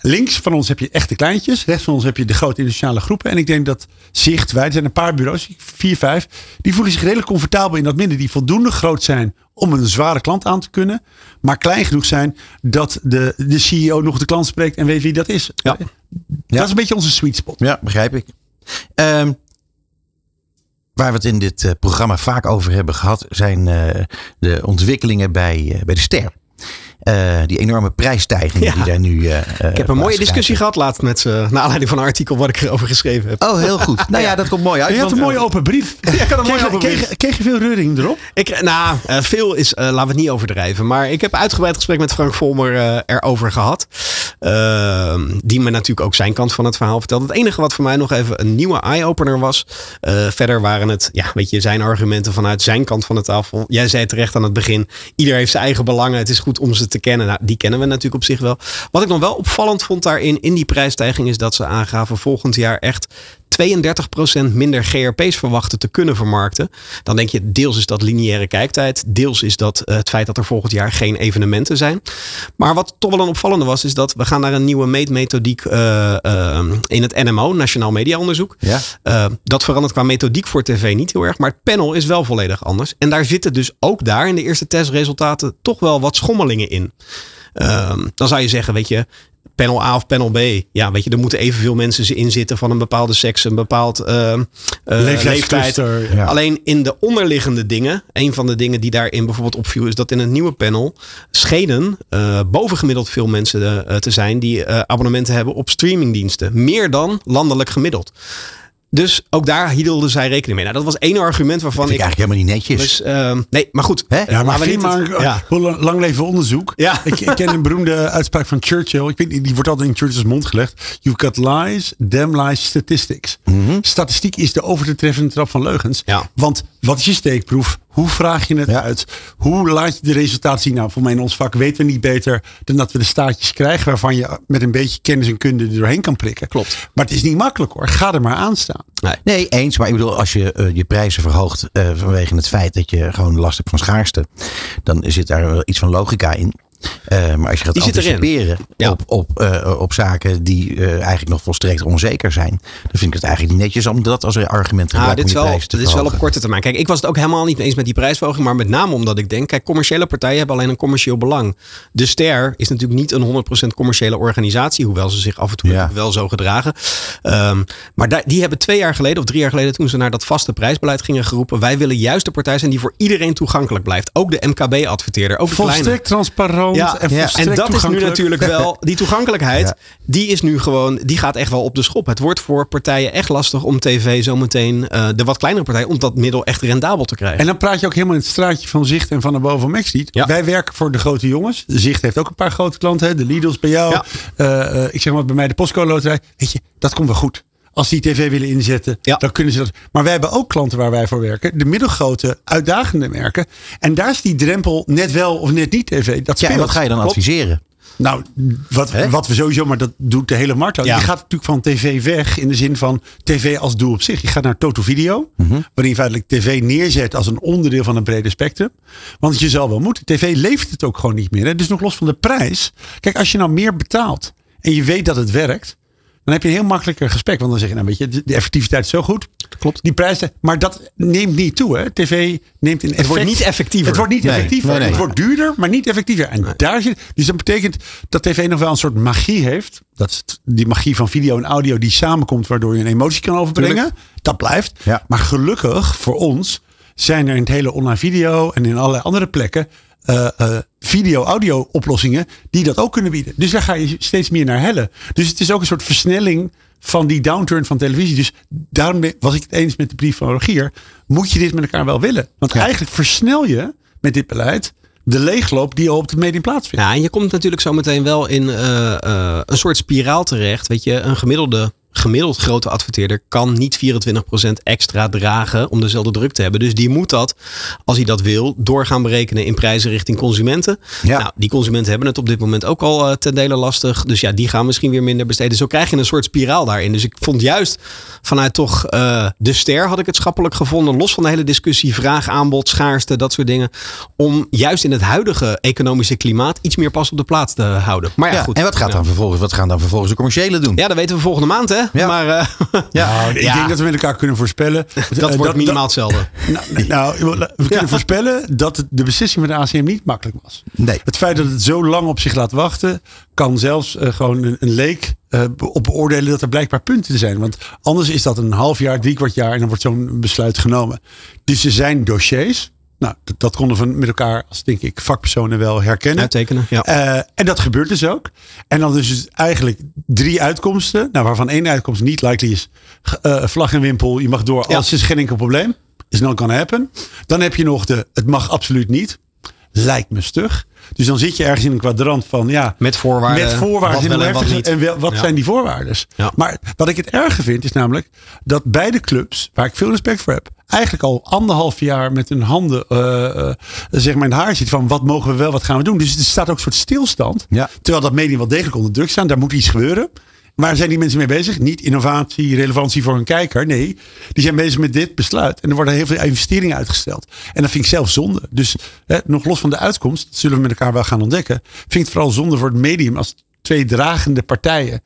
links van ons heb je echte kleintjes. Rechts van ons heb je de grote internationale groepen. En ik denk dat Zicht, wij er zijn een paar bureaus, vier, vijf. Die voelen zich redelijk comfortabel in dat midden. Die voldoende groot zijn om een zware klant aan te kunnen. Maar klein genoeg zijn dat de, de CEO nog de klant spreekt en weet wie dat is. Ja. Dat is een beetje onze sweet spot. Ja, begrijp ik. Ehm, waar we het in dit eh, programma vaak over hebben gehad, zijn eh, de ontwikkelingen bij, eh, bij de ster. Eh, die enorme prijsstijgingen Ja. die daar nu. eh, Ik heb een mooie discussie gehad laatst met ze, naar aanleiding van een artikel wat ik erover geschreven heb. Oh, heel goed. Nou ja, dat komt mooi uit. Je had een mooie open brief. Ja, ik had een mooie Kreeg, open brief. kreeg, kreeg je veel reuring erop? Ik, nou, eh, veel is, eh, laten we het niet overdrijven. Maar ik heb uitgebreid gesprek met Frank Volmer eh, erover gehad. Ehm, die me natuurlijk ook zijn kant van het verhaal vertelde. Het enige wat voor mij nog even een nieuwe eye-opener was. eh, verder waren het, ja, weet je, zijn argumenten vanuit zijn kant van de tafel. Jij zei terecht aan het begin. Ieder heeft zijn eigen belangen. Het is goed om ze te kennen. Nou, die kennen we natuurlijk op zich wel. Wat ik nog wel opvallend vond daarin, in die prijsstijging, is dat ze aangaven volgend jaar echt 32% minder GRP's verwachten te kunnen vermarkten. Dan denk je, deels is dat lineaire kijktijd. Deels is dat eh, het feit dat er volgend jaar geen evenementen zijn. Maar wat toch wel een opvallende was, is dat we gaan naar een nieuwe meetmethodiek eh, eh, in het NMO, Nationaal Media Onderzoek. Ja. Dat verandert qua methodiek voor tv niet heel erg. Maar het panel is wel volledig anders. En daar zitten dus ook daar in de eerste testresultaten toch wel wat schommelingen in. Ehm, dan zou je zeggen, weet je, panel A of panel B. Ja, weet je, er moeten evenveel mensen in zitten van een bepaalde seks, een bepaald eh, eh, leeftijd. Ja. Alleen in de onderliggende dingen, een van de dingen die daarin bijvoorbeeld opviel, is dat in het nieuwe panel schenen eh, bovengemiddeld veel mensen te zijn die abonnementen hebben op streamingdiensten. Meer dan landelijk gemiddeld. Dus ook daar hielden zij rekening mee. Nou, dat was één argument waarvan ik ik. eigenlijk helemaal niet netjes. Dus, ehm, nee, maar goed. Hè? Ja, maar niet maar, het- ja. hoe lang, leven onderzoek. Ja. Ik, ik ken een beroemde uitspraak van Churchill. Ik weet niet, die wordt altijd in Churchill's mond gelegd. You've got lies, damn lies, statistics. Statistiek is de over te treffende trap van leugens. Ja. Want wat is je steekproef? Hoe vraag je het uit? Hoe laat je de resultaten zien? Nou, voor mij in ons vak weten we niet beter dan dat we de staartjes krijgen waarvan je met een beetje kennis en kunde er doorheen kan prikken. Klopt. Maar het is niet makkelijk hoor. Ga er maar aan staan. Nee, eens. Maar ik bedoel, als je eh, je prijzen verhoogt eh, vanwege het feit dat je gewoon last hebt van schaarste, dan zit daar wel iets van logica in. Eh, maar als je gaat Die anticiperen Ja. op, op, eh, op zaken die eh, eigenlijk nog volstrekt onzeker zijn, dan vind ik het eigenlijk niet netjes om dat als een argument te Ah, gebruiken dit is, die wel, dit is wel op korte termijn. Kijk, ik was het ook helemaal niet eens met die prijsverhoging. Maar met name omdat ik denk, kijk, commerciële partijen hebben alleen een commercieel belang. De Ster is natuurlijk niet een 100% commerciële organisatie. Hoewel ze zich af en toe Ja. wel zo gedragen. Ehm, maar daar, die hebben twee jaar geleden of drie jaar geleden toen ze naar dat vaste prijsbeleid gingen geroepen. Wij willen juist de partij zijn die voor iedereen toegankelijk blijft. Ook de MKB-adverteerder. Ook de kleine. Volstrekt transparant Ja, en ja. en dat is nu natuurlijk wel, die toegankelijkheid, die is nu gewoon, die gaat echt wel op de schop. Het wordt voor partijen echt lastig om tv zometeen, eh de wat kleinere partijen, om dat middel echt rendabel te krijgen. En dan praat je ook helemaal in het straatje van Zicht en van de boven. Ja. Wij werken voor de grote jongens. Zicht heeft ook een paar grote klanten. Hè? De Lidl's bij jou. Ja. Eh, eh, ik zeg maar bij mij de Postcode Loterij. Weet je, dat komt wel goed. Als die tv willen inzetten, Ja. dan kunnen ze dat. Maar wij hebben ook klanten waar wij voor werken. De middelgrote, uitdagende merken. En daar is die drempel net wel of net niet tv. Dat Ja, en wat ga je dan Klopt. adviseren? Nou, wat, wat we sowieso, maar dat doet de hele markt ook. Ja. Je gaat natuurlijk van tv weg in de zin van tv als doel op zich. Je gaat naar Toto Video, waarin je feitelijk tv neerzet als een onderdeel van een breder spectrum. Want je zal wel moeten. TV levert het ook gewoon niet meer. Hè? Dus nog los van de prijs. Kijk, als je nou meer betaalt en je weet dat het werkt, dan heb je een heel makkelijker gesprek. Want dan zeg je, nou weet je, de effectiviteit is zo goed. Klopt. Die prijzen, maar dat neemt niet toe. Hè? TV neemt in Het wordt niet effectiever. Het wordt niet Nee, effectiever. nee, nee. Het wordt duurder, maar niet effectiever. En daar zit, dus dat betekent dat tv nog wel een soort magie heeft. Dat is die magie van video en audio die samenkomt, waardoor je een emotie kan overbrengen. Dat blijft. Ja. Maar gelukkig voor ons zijn er in het hele online video en in allerlei andere plekken eh, eh, video-audio oplossingen die dat ook kunnen bieden. Dus daar ga je steeds meer naar hellen. Dus het is ook een soort versnelling van die downturn van televisie. Dus daarom was ik het eens met de brief van Rogier. Moet je dit met elkaar wel willen? Want eigenlijk versnel je met dit beleid de leegloop die al op het medium plaatsvindt. Ja, en je komt natuurlijk zo meteen wel in eh, een soort spiraal terecht. Weet je, een gemiddelde, gemiddeld grote adverteerder kan niet 24% extra dragen om dezelfde druk te hebben. Dus die moet dat, als hij dat wil, doorgaan berekenen in prijzen richting consumenten. Ja. Nou, die consumenten hebben het op dit moment ook al eh, ten dele lastig. Dus ja, die gaan misschien weer minder besteden. Zo krijg je een soort spiraal daarin. Dus ik vond juist vanuit toch eh, de ster had ik het schappelijk gevonden. Los van de hele discussie, vraag, aanbod, schaarste, dat soort dingen. Om juist in het huidige economische klimaat iets meer pas op de plaats te houden. Maar ja, Ja, goed. en wat, gaat dan vervolgens, wat gaan dan vervolgens de commerciële doen? Ja, dat weten we volgende maand, hè? Ja. Maar eh, Nou, ik Ja. denk dat we met elkaar kunnen voorspellen. dat wordt minimaal hetzelfde. Nou, nou, we kunnen voorspellen dat het- de beslissing van de ACM niet makkelijk was. Nee. Het feit dat het zo lang op zich laat wachten, kan zelfs eh, gewoon een, een leek eh, op beoordelen dat er blijkbaar punten zijn. Want anders is dat een half jaar, drie kwart jaar en dan wordt zo'n besluit genomen. Dus er zijn dossiers. Nou, dat, dat konden we met elkaar als denk ik vakpersonen wel herkennen. Uittekenen, ja. Eh, en dat gebeurt dus ook. En dan dus eigenlijk drie uitkomsten. Nou, waarvan één uitkomst niet likely is. eh, vlag en wimpel, je mag door. Ja. Alles is geen enkel probleem. Is not gonna happen. Dan heb je nog de, het mag absoluut niet. Lijkt me stug. Dus dan zit je ergens in een kwadrant van, ja. Met voorwaarden, Met voorwaarden. wat wel en wat niet. En wel, wat Ja. zijn die voorwaarden? Ja. Maar wat ik het erge vind, is namelijk dat beide clubs, waar ik veel respect voor heb, eigenlijk al anderhalf jaar met hun handen eh, eh, zeg maar in het haar zitten van wat mogen we wel, wat gaan we doen. Dus er staat ook een soort stilstand. Ja. Terwijl dat medium wel degelijk onder druk staat. Daar moet iets gebeuren. Waar zijn die mensen mee bezig? Niet innovatie, relevantie voor een kijker. Nee, die zijn bezig met dit besluit. En er worden heel veel investeringen uitgesteld. En dat vind ik zelf zonde. Dus hè, nog los van de uitkomst, dat zullen we met elkaar wel gaan ontdekken. Vind ik het vooral zonde voor het medium als twee dragende partijen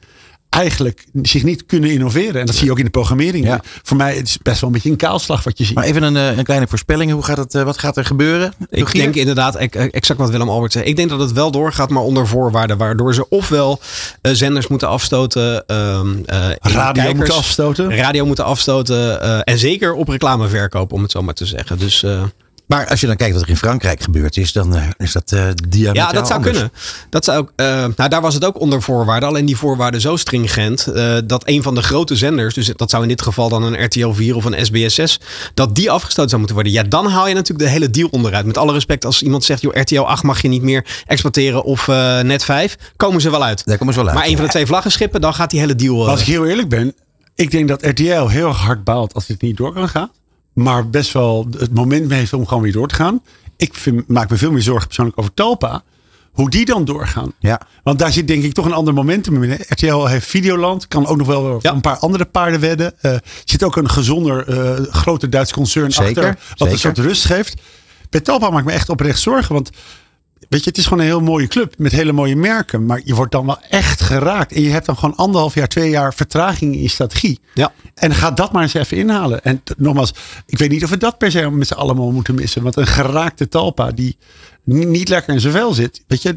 eigenlijk zich niet kunnen innoveren. En dat zie je ook in de programmering. Ja. Voor mij het is best wel een beetje een kaalslag wat je ziet. Maar even een, eh, een kleine voorspelling. Hoe gaat het, eh, wat gaat er gebeuren? Ik denk inderdaad, ec- exact wat Willem Albert zei. Ik denk dat het wel doorgaat, maar onder voorwaarden. Waardoor ze ofwel eh, zenders moeten afstoten. ehm, eh, in Radio kijkers, moeten afstoten. Radio moeten afstoten. eh, en zeker op reclameverkoop, om het zo maar te zeggen. Dus eh, Maar als je dan kijkt wat er in Frankrijk gebeurd is, dan eh, is dat uh, diametraal Ja, dat zou anders. kunnen. Dat zou, ook, eh, nou, daar was het ook onder voorwaarden. Alleen die voorwaarden zo stringent eh, dat een van de grote zenders, dus dat zou in dit geval dan een RTL 4 of een SBS 6, dat die afgestoten zou moeten worden. Ja, dan haal je natuurlijk de hele deal onderuit. Met alle respect, als iemand zegt, joh, RTL 8 mag je niet meer exploiteren of eh, net 5, komen ze wel uit. Daar komen ze wel uit. Maar een van de twee vlaggenschippen, dan gaat die hele deal. als ik heel eerlijk ben, ik denk dat RTL heel erg hard baalt als dit niet door kan gaan. Maar best wel het moment heeft om gewoon weer door te gaan. Ik vind, maak me veel meer zorgen persoonlijk over Talpa. Hoe die dan doorgaan. Ja. Want daar zit denk ik toch een ander momentum in. RTL heeft Videoland. Kan ook nog wel Ja. een paar andere paarden wedden. Er zit ook een gezonder, eh, groter Duits concern Zeker, achter. Wat een soort rust geeft. Bij Talpa maak ik me echt oprecht zorgen. Want weet je, het is gewoon een heel mooie club. Met hele mooie merken. Maar je wordt dan wel echt geraakt. En je hebt dan gewoon anderhalf jaar, twee jaar vertraging in je strategie. Ja. En ga dat maar eens even inhalen. En nogmaals, ik weet niet of we dat per se met z'n allemaal moeten missen. Want een geraakte talpa die ni- niet lekker in zijn vel zit. Weet je,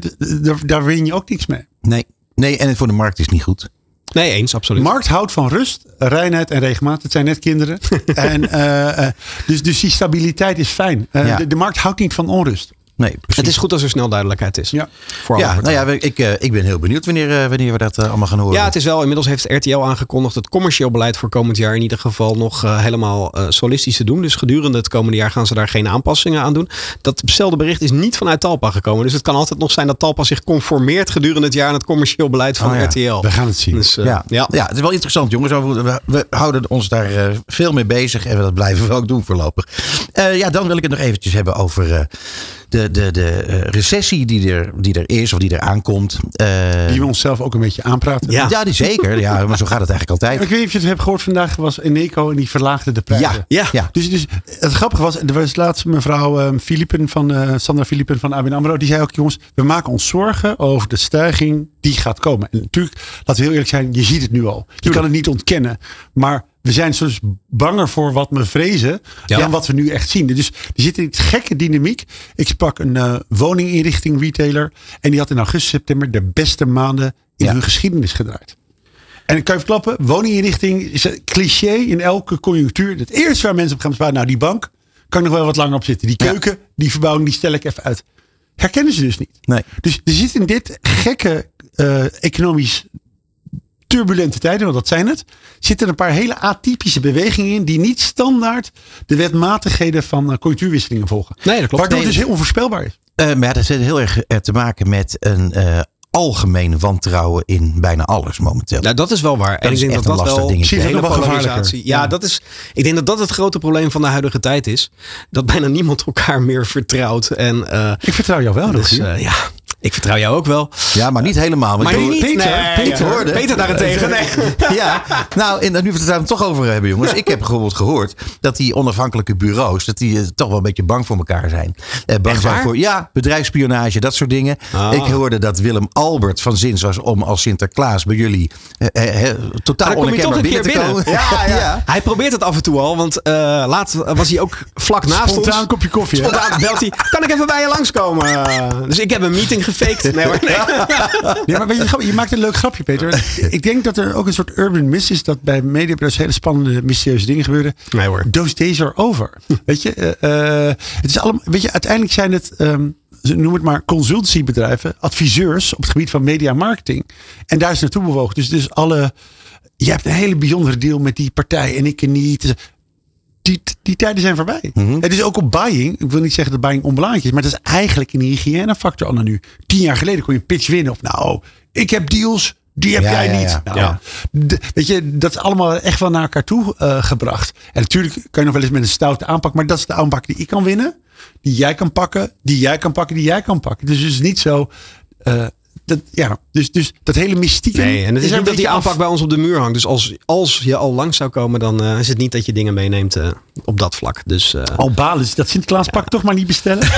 daar- win je ook niks mee. Nee. nee, en voor de markt is het niet goed. Nee, eens, absoluut. De markt houdt van rust, reinheid en regelmaat. Het zijn net kinderen. en, eh, eh, dus, dus die stabiliteit is fijn. Eh, Ja. de, de markt houdt niet van onrust. Nee, precies. het is goed als er snel duidelijkheid is. Ja. Voor Ja, nou ja, we- ik, eh, ik ben heel benieuwd wanneer, eh, wanneer we dat eh, allemaal gaan horen. Ja, het is wel. Inmiddels heeft RTL aangekondigd het commercieel beleid voor komend jaar in ieder geval nog helemaal solistisch te doen. Dus gedurende het komende jaar gaan ze daar geen aanpassingen aan doen. Datzelfde bericht is niet vanuit Talpa gekomen. Dus het kan altijd nog zijn dat Talpa zich conformeert gedurende het jaar aan het commercieel beleid van Oh ja, RTL. We gaan het zien. Dus, ja. ja. Ja. het is wel interessant, jongens. We, we houden ons daar veel mee bezig en dat blijven we ook doen voorlopig. Ja, dan wil ik het nog eventjes hebben over eh, de, de, de eh, recessie die er, die er is of die er aankomt. Eh, Die we onszelf ook een beetje aanpraten. Ja. ja, die zeker. Ja, maar zo gaat het eigenlijk altijd. Ik weet niet of je het hebt gehoord vandaag. was Eneco en die verlaagde de prijzen. Ja, Ja. ja. Dus, dus het grappige was, er was laatst mevrouw ehm, Philippen van eh, Sandra Philippen van ABN AMRO. Die zei ook, jongens, we maken ons zorgen over de stijging die gaat komen. En natuurlijk, laten we heel eerlijk zijn, je ziet het nu al. Je kan het niet ontkennen. Maar we zijn soms banger voor wat we vrezen Ja. dan wat we nu echt zien. Dus er zit een gekke dynamiek. Ik sprak een eh, woninginrichting retailer. En die had in augustus, september de beste maanden in Ja. hun geschiedenis gedraaid. En ik kan je verklappen, woninginrichting is een cliché in elke conjunctuur. Het eerste waar mensen op gaan sparen, nou die bank, kan ik nog wel wat langer op zitten. Die Ja. keuken, die verbouwing, die stel ik even uit. Herkennen ze dus niet. Nee. Dus er zit in dit gekke eh, economisch turbulente tijden, want dat zijn het, zitten een paar hele atypische bewegingen in die niet standaard de wetmatigheden van eh, conjunctuurwisselingen volgen. Nee, dat klopt. Waardoor Nee, het dus heel onvoorspelbaar is. Eh, maar dat heeft heel erg te maken met een eh, algemeen wantrouwen in bijna alles momenteel. Nou, dat is wel waar. en is ik denk echt dat een dat lastig wel dingetje. de hele polarisatie. Ja, Ja. dat is. Ik denk dat dat het grote probleem van de huidige tijd is. Dat bijna niemand elkaar meer vertrouwt. En eh, Ik vertrouw jou wel, dus, eh, ja, ik vertrouw jou ook wel. Ja, maar niet helemaal. Maar niet. Peter, nee, Peter ja. hoorde. Peter daarentegen. Nee. Ja, nou, en nu we het daar toch over hebben, jongens. Ik heb bijvoorbeeld gehoord dat die onafhankelijke bureaus, dat die eh, toch wel een beetje bang voor elkaar zijn. Eh, bang Echt zijn waar? voor, ja, bedrijfsspionage, dat soort dingen. Ah. Ik hoorde dat Willem Albert van zins was om als Sinterklaas bij jullie eh, eh, totaal toch onherkenbaar een binnen keer te binnen. komen. Ja, ja. Hij probeert het af en toe al. Want eh, laatst was hij ook vlak naast Spontaan ons. een kopje koffie. Spontaan belt hij. Kan ik even bij je langskomen? Dus ik heb een meeting gefaked. Nee. Ja, maar weet je, je maakt een leuk grapje, Peter. Ik denk dat er ook een soort urban myth is dat bij mediabureaus hele spannende, mysterieuze dingen gebeuren. Nee, hoor. Those days are over. Weet je, eh, eh, het is allemaal, weet je, uiteindelijk zijn het, ze noem het maar consultancybedrijven, adviseurs op het gebied van media marketing. En daar is naartoe bewogen. Dus, dus alle, je hebt een hele bijzondere deal met die partij en ik niet. Die, die tijden zijn voorbij. Het is ook op buying. Ik wil niet zeggen dat buying onbelangrijk is. Maar het is eigenlijk een hygiënefactor al nu. Tien jaar geleden kon je een pitch winnen. Of nou, ik heb deals. Die heb Ja, jij ja, niet. ja. Nou, Ja. weet je, dat is allemaal echt wel naar elkaar toe eh, gebracht. En natuurlijk kan je nog wel eens met een stoute aanpak. Maar dat is de aanpak die ik kan winnen. Die jij kan pakken. Die jij kan pakken. Die jij kan pakken. Dus het is niet zo. eh, dat, ja, dus, dus dat hele mystiek. Nee, en het is niet dat die aanpak af. bij ons op de muur hangt. Dus als, als je al langs zou komen, dan eh, is het niet dat je dingen meeneemt eh, op dat vlak. Dus eh, Al balen is dat Sinterklaas pak toch maar niet bestellen.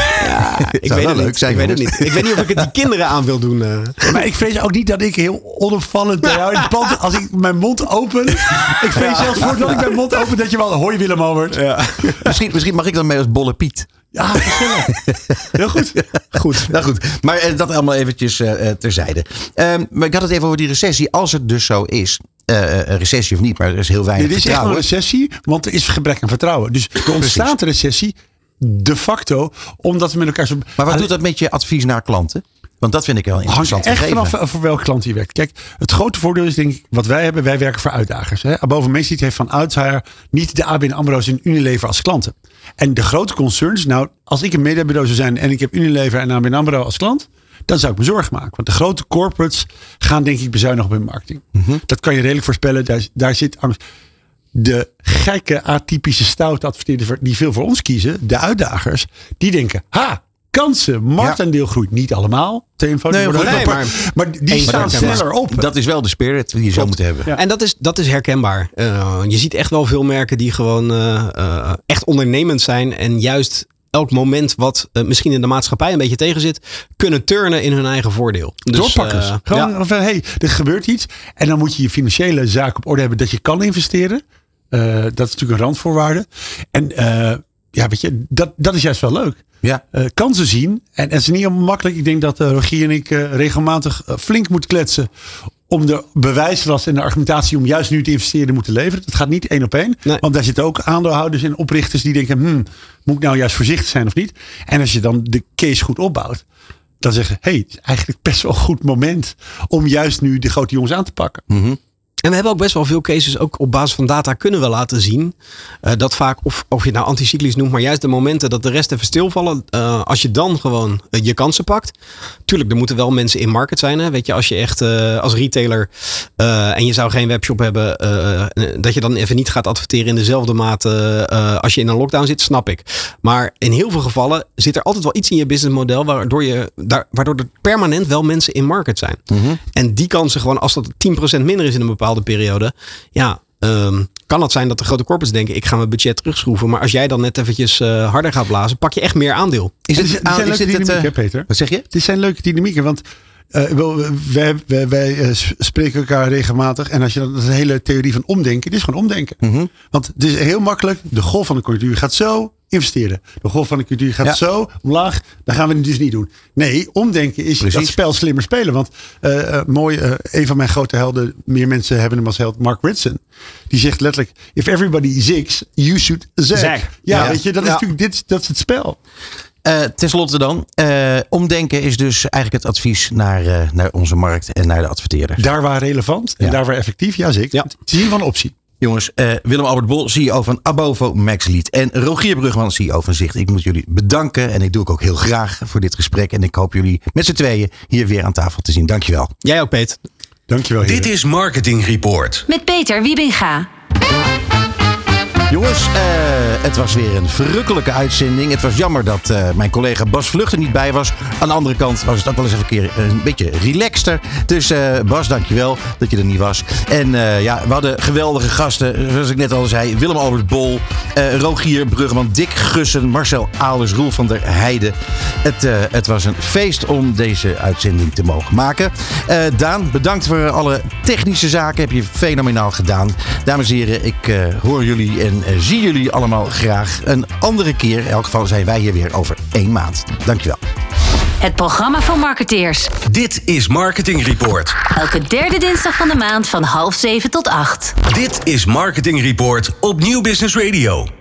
ik, weet het leuk niet. zijn, ik weet het niet. Ik weet niet of ik het die kinderen aan wil doen. eh. Maar ik vrees ook niet dat ik heel onopvallend bij jou in het pand... Als ik mijn mond open... Ik vrees zelfs voordat ik mijn mond open dat je wel... Hoi Willem Albert. Ja, Misschien, misschien mag ik dan mee als Bolle Piet. Gezellig. Heel goed. Goed, nou goed. Maar eh, dat allemaal eventjes eh, eh, terzijde. Ehm, maar ik had het even over die recessie. Als het dus zo is, een recessie of niet, maar er is heel weinig Dit is echt een vertrouwen. recessie, want er is gebrek aan vertrouwen. Dus er ontstaat een recessie de facto, omdat we met elkaar zo. Maar wat doet dat met je advies naar klanten? Want dat vind ik wel hangt interessant. echt gegeven. vanaf voor welke klant je werkt. Kijk, het grote voordeel is denk ik wat wij hebben. Wij werken voor uitdagers. Hè. Boven Meestiet heeft van oudsher niet de ABN AMRO's en Unilever als klanten. En de grote concerns, nou, als ik een mediabureau zou zijn en ik heb Unilever en ABN AMRO als klant, dan zou ik me zorgen maken. Want de grote corporates gaan denk ik bezuinigen op hun marketing. Dat kan je redelijk voorspellen. Daar, daar zit angst. De gekke, atypische, stoute adverteerders die veel voor ons kiezen, de uitdagers, die denken, ha, kansen, marktaandeel groeit niet allemaal. Te eenvoudig Nee, worden. nee, maar, maar- maar die Eens staan herkenbaar. sneller op. Dat is wel de spirit die je zou moeten hebben. Ja. En dat is, dat is herkenbaar. Eh, je ziet echt wel veel merken die gewoon eh, eh, echt ondernemend zijn. En juist elk moment wat misschien in de maatschappij een beetje tegen zit, kunnen turnen in hun eigen voordeel. Dus, Doorpakkers. eh, Gewoon ja. van, hey, er gebeurt iets. En dan moet je je financiële zaak op orde hebben dat je kan investeren. Eh, dat is natuurlijk een randvoorwaarde. En eh, ja, weet je, dat, dat is juist wel leuk. Ja. Eh, kansen zien. En, en het is niet helemaal makkelijk. Ik denk dat eh, Rogier en ik eh, regelmatig flink moeten kletsen. Om de bewijslast en de argumentatie om juist nu te investeren moeten leveren. Dat gaat niet één op één. Nee. Want daar zitten ook aandeelhouders en oprichters die denken: hmm, moet ik nou juist voorzichtig zijn of niet? En als je dan de case goed opbouwt. Dan zeggen, hé, hey, het is eigenlijk best wel een goed moment om juist nu de grote jongens aan te pakken. En we hebben ook best wel veel cases, ook op basis van data kunnen we laten zien. eh, dat vaak, of, of je het nou anticyclisch noemt, maar juist de momenten dat de rest even stilvallen. eh, als je dan gewoon eh, je kansen pakt. Tuurlijk, er moeten wel mensen in market zijn. Hè? Weet je, als je echt als retailer en je zou geen webshop hebben, dat je dan even niet gaat adverteren in dezelfde mate als je in een lockdown zit, snap ik. Maar in heel veel gevallen zit er altijd wel iets in je businessmodel waardoor, je, daar, waardoor er permanent wel mensen in market zijn. En die kansen gewoon, als dat 10% minder is in een bepaalde periode, ja, ehm, kan het zijn dat de grote corporates denken, ik ga mijn budget terugschroeven. Maar als jij dan net eventjes eh, harder gaat blazen, pak je echt meer aandeel. Is het, die zijn aan- leuke is dit het, dynamiek, eh, hè, Peter? Wat zeg je? Dit zijn leuke dynamieken, want eh, wij, wij, wij eh, spreken elkaar regelmatig. En als je dan dat een hele theorie van omdenken, dit is gewoon omdenken. Mhm. Want het is heel makkelijk. De golf van de conjunctuur gaat zo investeren. De golf van de conjunctuur gaat Ja. zo omlaag. Dan gaan we het dus niet doen. Nee, omdenken is Precies. dat spel slimmer spelen. Want eh, mooi, een van mijn grote helden, meer mensen hebben hem als held, Mark Ritson. Die zegt letterlijk: If everybody zigs, you should zag. Zag. Ja, Ja. weet je, dat is Ja. natuurlijk dit, dat is het spel. Eh, Ten slotte dan. eh, omdenken is dus eigenlijk het advies naar, eh, naar onze markt en naar de adverteerders. Daar waar relevant en Ja. daar waar effectief, ja zeker. Ja. Het is een optie. Jongens, eh, Willem Albert Bol, CEO van Abovo Maxlead. En Rogier Brugman, CEO van Zicht. Ik moet jullie bedanken. En ik doe ik ook heel graag voor dit gesprek. En ik hoop jullie met z'n tweeën hier weer aan tafel te zien. Dankjewel. Jij ook, Peet. Dankjewel. heren. Dit is Marketing Report. Met Peter Wiebinga. Jongens, eh, het was weer een verrukkelijke uitzending. Het was jammer dat eh, mijn collega Bas Vlucht er niet bij was. Aan de andere kant was het ook wel eens even een keer een beetje relaxter. Dus eh, Bas, dankjewel dat je er niet was. En ja, we hadden geweldige gasten. Zoals ik net al zei, Willem Albert Bol, Rogier Bruggeman, Dick Gussen, Marcel Aalers, Roel van der Heijden. Het, het was een feest om deze uitzending te mogen maken. Daan, bedankt voor alle technische zaken. Heb je fenomenaal gedaan. Dames en heren, ik hoor jullie en eh, zie jullie allemaal graag een andere keer. In elk geval zijn wij hier weer over één maand. Dankjewel. Het programma van marketeers. Dit is Marketing Report. Elke derde dinsdag van de maand van half zeven tot acht. Dit is Marketing Report op Nieuw Business Radio.